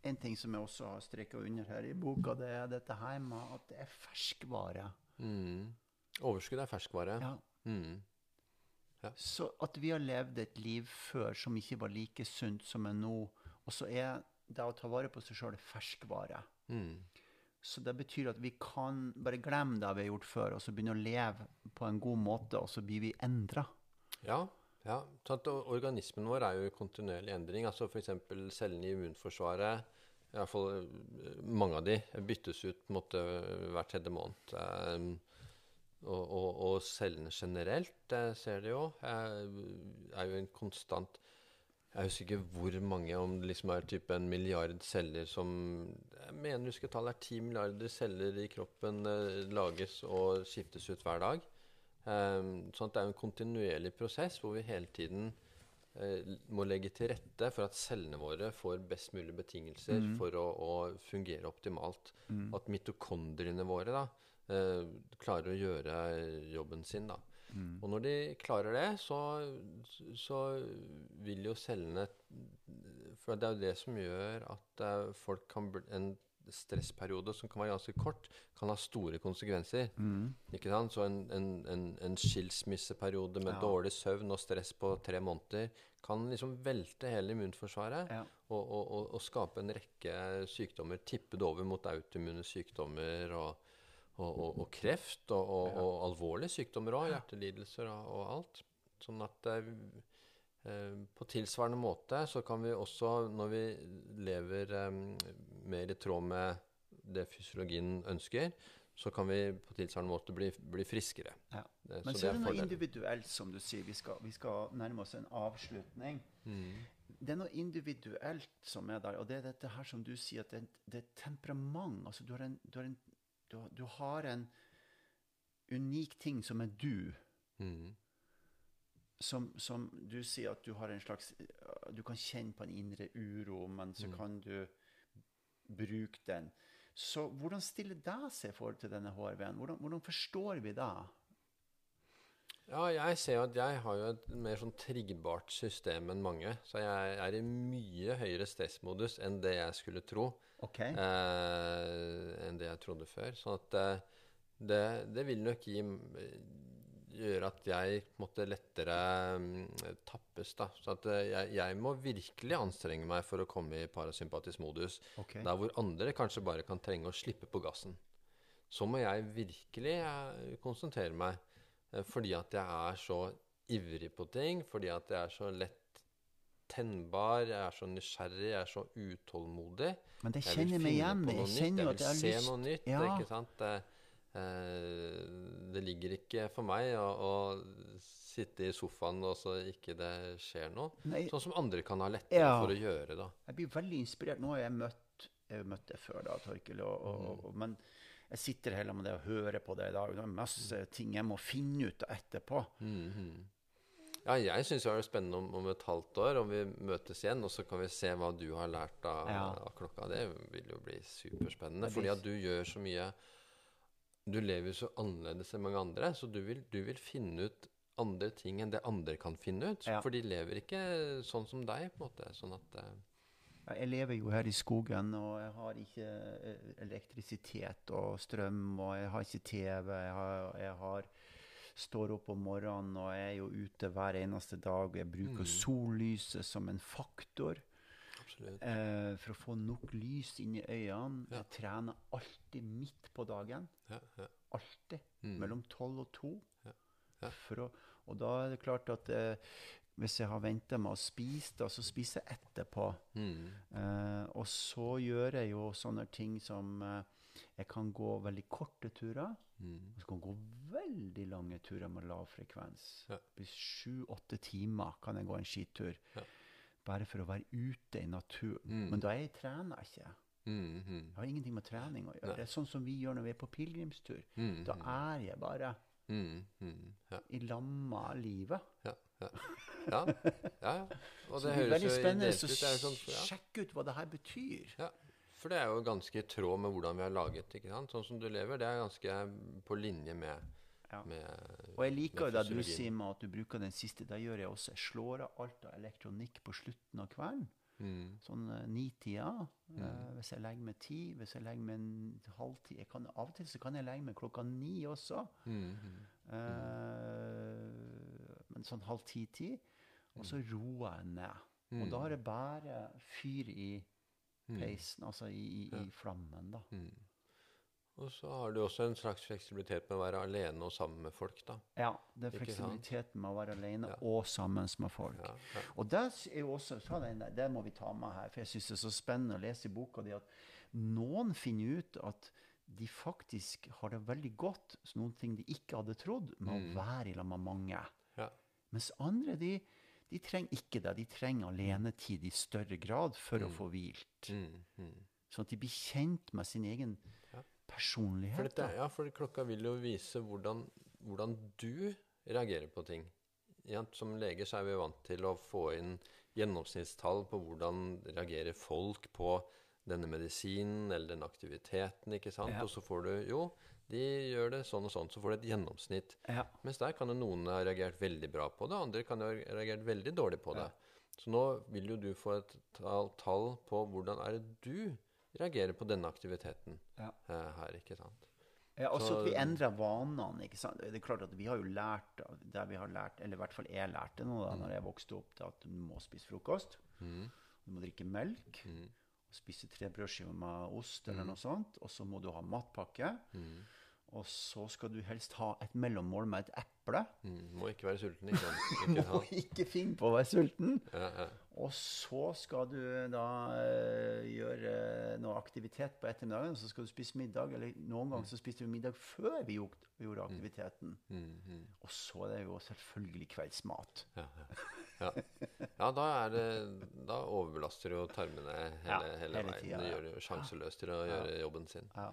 En ting som jeg også har streka under her i boka, det er dette her med at det er ferskvare. Mm. Overskudd er ferskvare. Ja. Mm. Så at vi har levd et liv før som ikke var like sunt som er nå, og så er det å ta vare på seg sjøl ferskvare. Mm. Så det betyr at vi kan bare glemme det vi har gjort før, og så begynne å leve på en god måte, og så blir vi endra. Ja, ja. sant? at organismen vår er jo i kontinuerlig endring. Altså F.eks. cellene i immunforsvaret, i hvert fall eh, mange av de, byttes ut på en måte hver tredje måned. Um, og, og, og cellene generelt, eh, ser det jo, eh, er jo en konstant Jeg husker ikke hvor mange, om det liksom er type en milliard celler som Jeg mener husker tallet er ti milliarder celler i kroppen eh, lages og skiftes ut hver dag. Um, sånn at det er en kontinuerlig prosess hvor vi hele tiden uh, må legge til rette for at cellene våre får best mulig betingelser for å, å fungere optimalt. At mitokondriene våre da, uh, klarer å gjøre jobben sin. da. Og når de klarer det, så, så vil jo cellene For det er jo det som gjør at eh, folk kan bli En stressperiode som kan være ganske kort, kan ha store konsekvenser. Ikke sant? Så en, en, en, en skilsmisseperiode med Ja. dårlig søvn og stress på tre måneder kan liksom velte hele immunforsvaret Ja. og, og, og, og skape en rekke sykdommer. Tippe det over mot autoimmune sykdommer og, kreft og, alvorlige sykdommer òg. Hjertelidelser og, alt. Sånn at det eh, på tilsvarende måte så kan vi også, når vi lever eh, mer i tråd med det fysiologien ønsker, så kan vi på tilsvarende måte bli, bli friskere. Ja. Eh, Men så så er det noe fordelen. individuelt, som du sier. Vi skal, vi skal nærme oss en avslutning. Mm. Det er noe individuelt som er der, og det er dette her som du sier, at det, det er temperament. Altså, du har en, du har en, du har, du har en unik ting som er du. Mm. Som, som du sier at du har en slags Du kan kjenne på en indre uro, men så kan du bruke den. Så hvordan stiller det seg i forhold til denne HRV-en? Hvordan, hvordan forstår vi det? Ja, jeg ser at jeg har jo et mer sånn triggbart system enn mange. Så jeg er i mye høyere stressmodus enn det jeg skulle tro. Okay. Eh, enn det jeg trodde før. Sånn at eh, det, det vil nok gi, gjøre at jeg måtte lettere mm, tappes. da. Så at eh, jeg, jeg må virkelig anstrenge meg for å komme i parasympatisk modus. Okay. Der hvor andre kanskje bare kan trenge å slippe på gassen. Så må jeg virkelig eh, konsentrere meg. eh, Fordi at jeg er så ivrig på ting. Fordi at jeg er så lett tennbar. Jeg er så nysgjerrig. Jeg er så utålmodig. Men det kjenner jeg meg igjen. Jeg kjenner jo at Jeg har lyst jeg vil se noe nytt. Ja. ikke sant? Det, eh, ligger ikke for meg å, å sitte i sofaen og så ikke det skjer noe. Nei. Sånn som andre kan ha lettere Ja. for å gjøre. da. Jeg blir veldig inspirert. Nå har jeg møtt jeg møtt deg før, da, Torkel, og, og, Mm. og, men jeg sitter heller med det og hører på det i dag. Det er masse ting jeg må finne ut etterpå. Mhm. Ja, jeg syns det er spennende om, om et halvt år, om vi møtes igjen, og så kan vi se hva du har lært av, Ja. av klokka. Det vil jo bli superspennende. Fordi at du gjør så mye Du lever så annerledes enn mange andre, så du vil, du vil finne ut andre ting enn det andre kan finne ut. Ja. For de lever ikke sånn som deg, på en måte. Sånn at uh... Jeg lever jo her i skogen, og jeg har ikke eh, elektrisitet og strøm, og jeg har ikke TV. Jeg, har, jeg har, står opp om morgenen, og jeg er jo ute hver eneste dag. og Jeg bruker sollyset som en faktor. Eh, for å få nok lys inn i øynene. Ja. Jeg trener alltid midt på dagen. Ja, ja. Alltid. Mm. Mellom tolv og to. Å, og da er det klart at eh, hvis jeg har venta med å spise, da, så spiser jeg etterpå. Mm. Eh, og så gjør jeg jo sånne ting som eh, Jeg kan gå veldig korte turer. Mm. Og så kan jeg gå veldig lange turer med lav frekvens. Ja. Sju-åtte timer kan jeg gå en skitur. Ja. Bare for å være ute i naturen. Mm. Men da er jeg trener ikke. Mm, mm, Jeg har ingenting med trening å gjøre. Nei. Det sånn som vi gjør når vi er på pilegrimstur. mm, Da er jeg bare mm, mm, ja. i lamma av livet. Ja, ja. ja, ja. Og Så det det høres veldig spennende å ut. Er sånn, ja. sjekke ut hva det her betyr. Ja, for det er jo ganske i tråd med hvordan vi har laget ikke sant? Sånn som du lever, det er ganske på linje med, Ja. med Og jeg liker jo det du sier med at du bruker den siste. Det gjør jeg også. Jeg slår av alt av elektronikk på slutten av kvelden. mm, Sånn uh, ni-tida. Eh, hvis jeg legger meg ti, hvis jeg legger meg en halv ti kan, Av og til så kan jeg legge meg klokka ni også. mm, mm, Eh, men sånn halv ti-ti. Og så roer jeg ned. Og Mm. da har jeg bare fyr i mm, peisen, altså i, i, i flammen, da. Mm. Og så har du også en slags fleksibilitet med å være alene og sammen med folk, da. Ja, det er fleksibiliteten med å være alene Ja. og sammen med folk. Ja, ja. Og det er også, det må vi ta med her, for jeg syns det er så spennende å lese i boka di at noen finner ut at de faktisk har det veldig godt, så noen ting de ikke hadde trodd, med Mm. å være i lag med mange. Ja. Mens andre, de, De trenger ikke det. De trenger alenetid i større grad for å få hvilt. Mm, mm. Sånn at de blir kjent med sin egen. Personlighet. For, dette, ja, for klokka vil jo vise hvordan, hvordan du reagerer på ting. Ja, som leger så er vi vant til å få inn gjennomsnittstall på hvordan reagerer folk på denne medisinen eller den aktiviteten. ikke sant? Ja. Og så får du Jo, de gjør det sånn og sånn. Så får du et gjennomsnitt. Ja. Mens der kan jo noen ha reagert veldig bra på det, andre kan ha reagert veldig dårlig på det. Så nå vil jo du få et tall, tall på hvordan er det du reagerer på denne aktiviteten Ja. eh, her, ikke sant? Ja, også Så- at vi endrer vanene. ikke sant? Det er klart at Vi har jo lært det vi har lært, eller i hvert fall jeg lærte nå da når jeg vokste opp, det at du må spise frokost. Mm. Du må drikke melk. Mm. Spise tre brødskiver med ost eller noe sånt. Og så må du ha matpakke. Mm. Og så skal du helst ha et mellommål med et eple. Mm. Må ikke være sulten, ikke ikke Må Ikke, finne på å være sulten. ja, ja. Og så skal du da eh, gjøre noe aktivitet på ettermiddagen, og så skal du spise middag. Eller noen ganger så spiste vi middag før vi gjorde, gjorde aktiviteten. Mm, mm. Og så er det jo selvfølgelig kveldsmat. Ja, ja. Ja. ja, da er det Da overbelaster jo tarmene hele, hele, hele veien. tida, det gjør det sjanseløst til å gjøre jobben sin. Ja.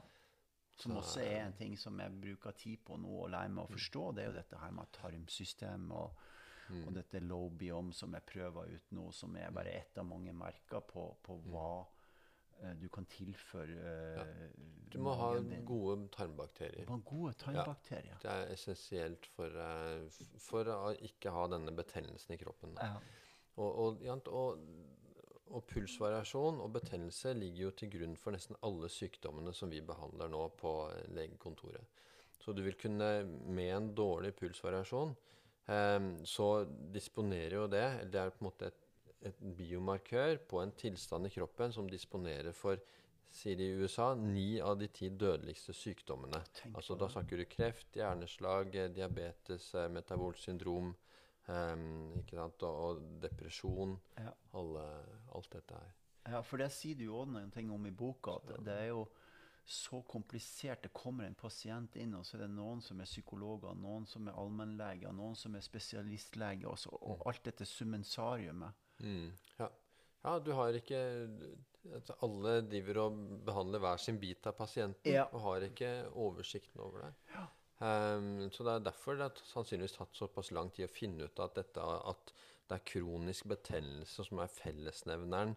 Som også er en ting som jeg bruker tid på nå og lærer meg å forstå. Det er jo dette her med tarmsystem og, og dette lobiom som jeg prøver ut nå, som er bare ett av mange merker på, på hva eh, du kan tilføre ja. Du må ha gode tarmbakterier. Du må ha gode tarmbakterier. Det er essensielt for, eh, for å ikke ha denne betennelsen i kroppen. Ja. Og, og, og, og pulsvariasjon og betennelse ligger jo til grunn for nesten alle sykdommene som vi behandler nå på eh, legekontoret. Så du vil kunne, med en dårlig pulsvariasjon, eh, så disponerer jo det Det er på en måte et, et biomarkør på en tilstand i kroppen som disponerer for sier de i USA, ni av de ti dødeligste sykdommene. Altså Da snakker du kreft, hjerneslag, eh, diabetes, eh, ehm, ikke sant, og, og depresjon. Ja. Alle, alt dette her. Ja, for det sier du jo også noen ting om i boka. At det er jo så komplisert. Det kommer en pasient inn, og så er det noen som er psykologer, noen som er allmennleger, noen som er spesialistleger, og, så, og alt dette summensariumet. Mm, ja. ja, du har ikke Alle driver og behandler hver sin bit av pasienten Ja. og har ikke oversikten over det. Ehm, så det er derfor det har sannsynligvis tatt såpass lang tid å finne ut at, dette, at det er kronisk betennelse som er fellesnevneren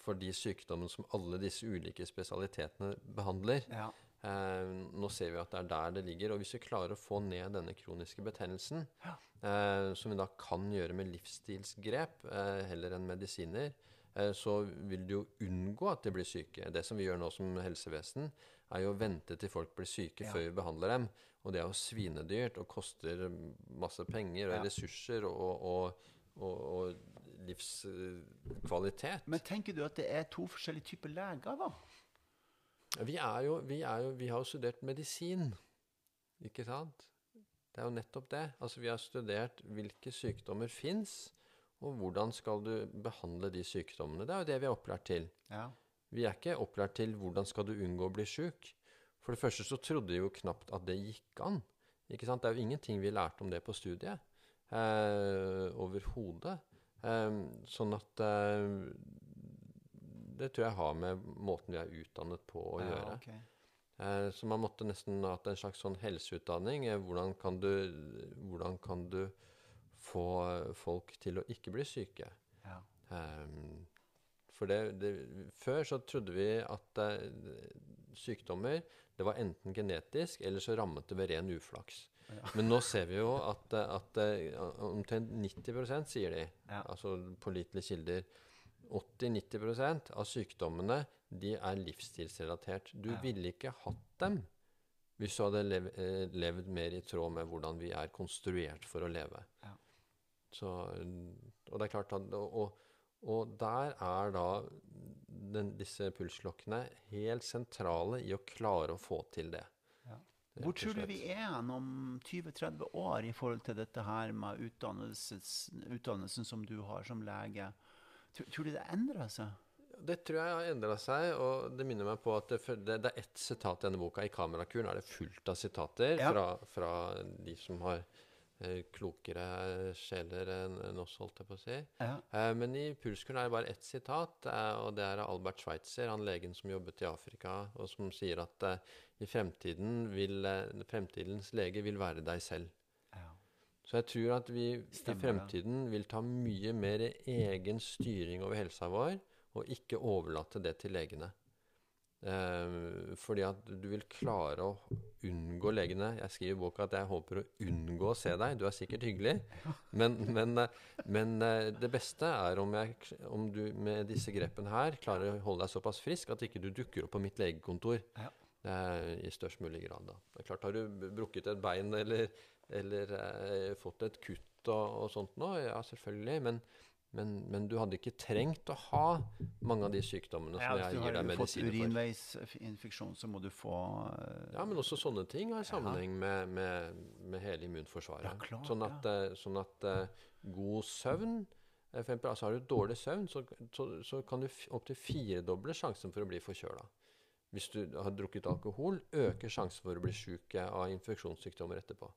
for de sykdommene som alle disse ulike spesialitetene behandler. Ja. Um, nå ser vi at det er der det ligger. Og hvis vi klarer å få ned denne kroniske betennelsen, eh, som vi da kan gjøre med livsstilsgrep uh, heller enn medisiner, eh, så vil du jo unngå at de blir syke. Det som vi gjør nå som helsevesen, er jo å vente til folk blir syke Ja. før vi behandler dem. Og det er jo svinedyrt og koster masse penger og Ja. ressurser og, og, og, og livskvalitet. Men tenker du at det er to forskjellige typer leger, da? Vi, er jo, vi, er jo, vi har jo studert medisin, ikke sant? Det er jo nettopp det. Altså, vi har studert hvilke sykdommer fins, og hvordan skal du behandle de sykdommene. Det er jo det vi er opplært til. Ja. Vi er ikke opplært til hvordan skal du unngå å bli sjuk. For det første så trodde vi jo knapt at det gikk an. Ikke sant? Det er jo ingenting vi lærte om det på studiet. Eh, Overhodet. Eh, sånn at eh, Det tror jeg har med måten vi er utdannet på å ja, gjøre. Okay. Eh, så man måtte nesten hatt en slags sånn helseutdanning. Eh, hvordan, kan du, hvordan kan du få folk til å ikke bli syke? Ja. Ehm, for det, det, før så trodde vi at eh, sykdommer det var enten genetisk, eller så rammet det ved ren uflaks. Men nå ser vi jo at, at eh, omtrent 90% sier de, Ja. altså pålitelige kilder 80-90% av sykdommene de er livsstilsrelatert. Du Ja. ville ikke hatt dem hvis du hadde lev, eh, levd mer i tråd med hvordan vi er konstruert for å leve. Ja. Så, og det er klart at, og, og, og der er da den, disse pulsklokkene helt sentrale i å klare å få til det. Ja. Hvor tror du vi er om 20-30 år i forhold til dette her med utdannelsen som du har som lege? Tror, tror du det endrer seg? Det tror jeg har endra seg, og det minner meg på at det, det, det er ett sitat i denne boka. I Kamerakuren er det fullt av sitater Ja. fra, fra de som har klokere sjeler enn oss, holdt jeg på å si. Ja. Eh, men i Pulskuren er det bare ett sitat, eh, og det er av Albert Schweitzer, han legen som jobbet i Afrika, og som sier at eh, i fremtiden vil eh, fremtidens lege vil være deg selv. ja. Så jeg tror at vi i Stemmer i fremtiden vil ta mye mer egen styring over helsa vår, og ikke overlate det til legene. Eh, fordi at du vil klare å unngå legene. Jeg skriver i boka at jeg håper å unngå å se deg. Du er sikkert hyggelig. Men, men, eh, men eh, det beste er om, jeg, om du med disse grepene her klarer å holde deg såpass frisk at ikke du dukker opp på mitt legekontor. Ja. I størst mulig grad, da. Det er klart, Har du brukket et bein eller, eller fått et kutt og, og sånt nå, ja, selvfølgelig. Men, men, men du hadde ikke trengt å ha mange av de sykdommene som ja, jeg du gir har deg fått medisiner for. urinveisinfeksjon, så må du få uh, Ja, men også sånne ting har sammenheng med, med, med hele immunforsvaret. Ja, klart, sånn at, eh, sånn at uh, god søvn for eksempel, altså Har du dårlig søvn, så, så, så kan du opptil firedoble sjansen for å bli forkjøla. Hvis du har drukket alkohol, øker sjansen for å bli eh, av infeksjonssykdommer etterpå.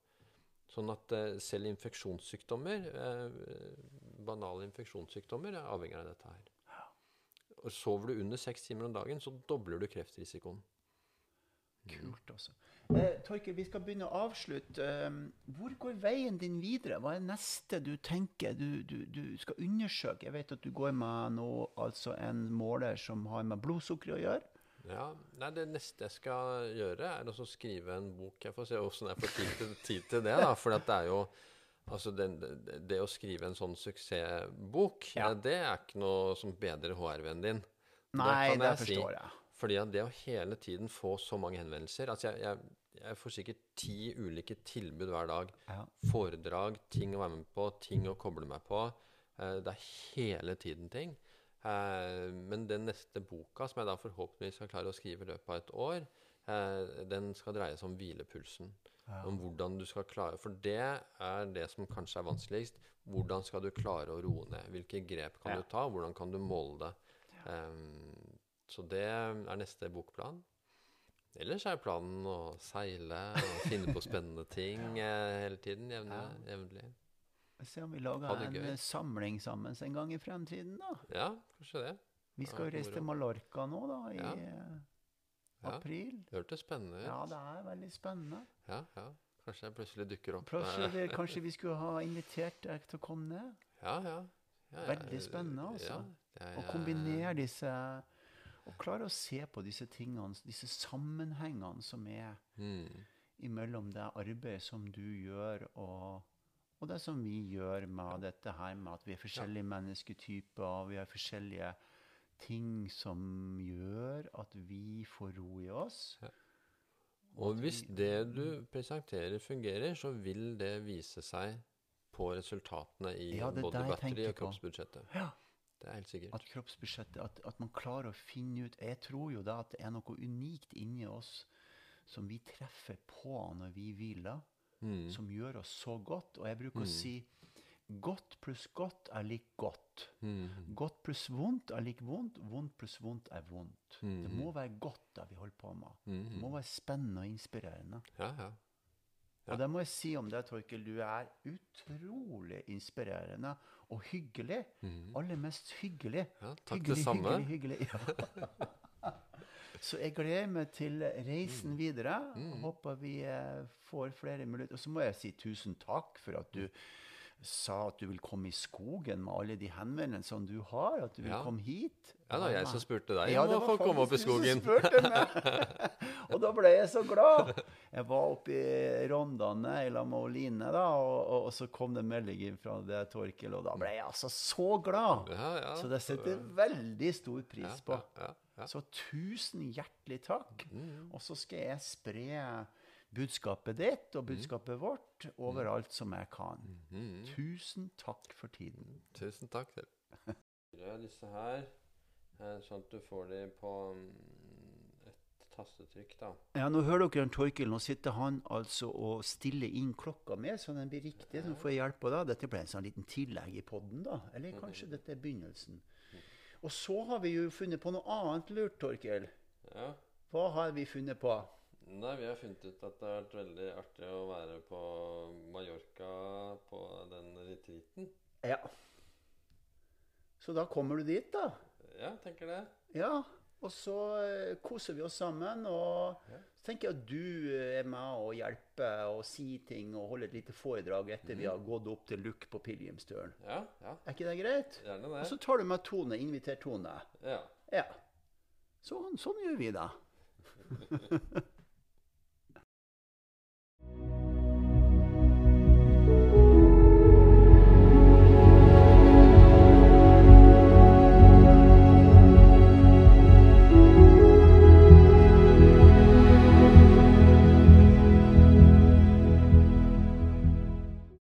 Sånn at eh, selv infeksjonssykdommer, eh, banale infeksjonssykdommer, er avhengig av dette her. Og Sover du under seks timer om dagen, så dobler du kreftrisikoen. Kult, altså. Eh, Torke, vi skal begynne å avslutte. Eh, hvor går veien din videre? Hva er neste du tenker du, du, du skal undersøke? Jeg vet at du går med nå altså en måler som har med blodsukkeret å gjøre. Ja, nei, Det neste jeg skal gjøre, er å skrive en bok. Jeg får se hvordan jeg får tid til, tid til det. da, For det er jo altså det, det, å skrive en sånn suksessbok, Ja. det er ikke noe som bedrer HR-vennen din. Nei, det jeg forstår jeg. Fordi at det å hele tiden få så mange henvendelser altså jeg, jeg, jeg får sikkert ti ulike tilbud hver dag. Ja. Foredrag, ting å være med på, ting å koble meg på. Eh, det er hele tiden ting. Eh, men den neste boka, som jeg da forhåpentligvis skal klare å skrive i løpet av et år, eh, den skal dreie seg om hvilepulsen. Om hvordan du skal klare For det er det som kanskje er vanskeligst. Hvordan skal du klare å roe ned? Hvilke grep kan Ja. du ta? Hvordan kan du måle det? Em, så det er neste bokplan. Ellers er planen å seile og finne på spennende ting eh, hele tiden. Jevnlig. Se om vi lager en gøy. eh, samling sammen en gang i fremtiden, da. Ja, kanskje det. Vi skal jo reise til. Mallorca nå, da, i Ja. eh, Ja. april. Det hørtes spennende ut. Ja, det er veldig spennende. Ja, ja. Kanskje jeg plutselig dukker opp. Plutselig, eh, det- kanskje vi skulle ha invitert deg til å komme ned? Ja, ja. ja Veldig spennende, altså. Ja, Og kombinere disse Og klare å se på disse tingene, disse sammenhengene som er Mm. imellom det arbeidet som du gjør, og, og det som vi gjør med dette her med at vi er forskjellige mennesketyper, og vi har forskjellige ting som gjør at vi får ro i oss. Og hvis det du presenterer fungerer, så vil det vise seg på resultatene i Ja, både batteri og kroppsbudsjettet. Ja. Det er helt sikkert. At kroppsbudsjettet at, at man klarer å finne ut Jeg tror jo da at det er noe unikt inni oss som vi treffer på når vi hviler, Mm. som gjør oss så godt. Og jeg bruker å si godt pluss godt er lik godt. Mm. Godt pluss vondt er lik vondt. Vondt pluss vondt er vondt. Mm. Det må være godt, det vi holder på med. Det må være spennende og inspirerende. Ja, ja. Og det må jeg si om deg, Torkel. Du er utrolig inspirerende og hyggelig. Aller mest hyggelig. Mm. Ja, takk hyggelig, det samme. Hyggelig, hyggelig. Ja. Så jeg gleder meg til reisen videre. Håper vi eh, får flere muligheter. Og så må jeg si tusen takk for at du sa at du vil komme i skogen med alle de henvendelsene du har. At du vil Ja. komme hit. ja, det var jeg som spurte deg Ja, det var få komme opp i skogen. du som meg. og da ble jeg så glad. Jeg var oppe i Rondane i lag med Oline, da, og, og, og så kom det melding fra det Torkel, og da ble jeg altså så glad. Ja, ja. Så det setter veldig stor pris på. Ja, ja. Så tusen hjertelig takk. Mm. Og så skal jeg spre budskapet ditt Mm. og budskapet vårt overalt som jeg kan. Mm. Tusen takk for tiden. Tusen takk selv. Disse her, eh, sånn at du får de på mm, et tastetrykk, da. Ja, nå hører dere en Torkel. Nå sitter han altså og stiller inn klokka med, så den blir riktig. Så får jeg hjelp av det. Dette ble en sånn liten tillegg i podden, da. Eller kanskje dette er begynnelsen. Og så har vi jo funnet på noe annet lurt, Torkel. Ja. Hva har vi funnet på? Nei, Vi har funnet ut at det har vært veldig artig å være på Mallorca på den retreaten. Ja. Så da kommer du dit, da? Ja, tenker det. Ja, Og så eh, koser vi oss sammen. og... Ja tenker jeg at du eh, er med og hjelper og sier ting og holder et lite foredrag etter vi har gått opp til Luck på pilegrimsturen. Ja, ja. Er ikke det greit? Gjerne det. Og så tar du med Tone, inviter Tone. Ja. Ja. Sånn, sånn gjør vi det.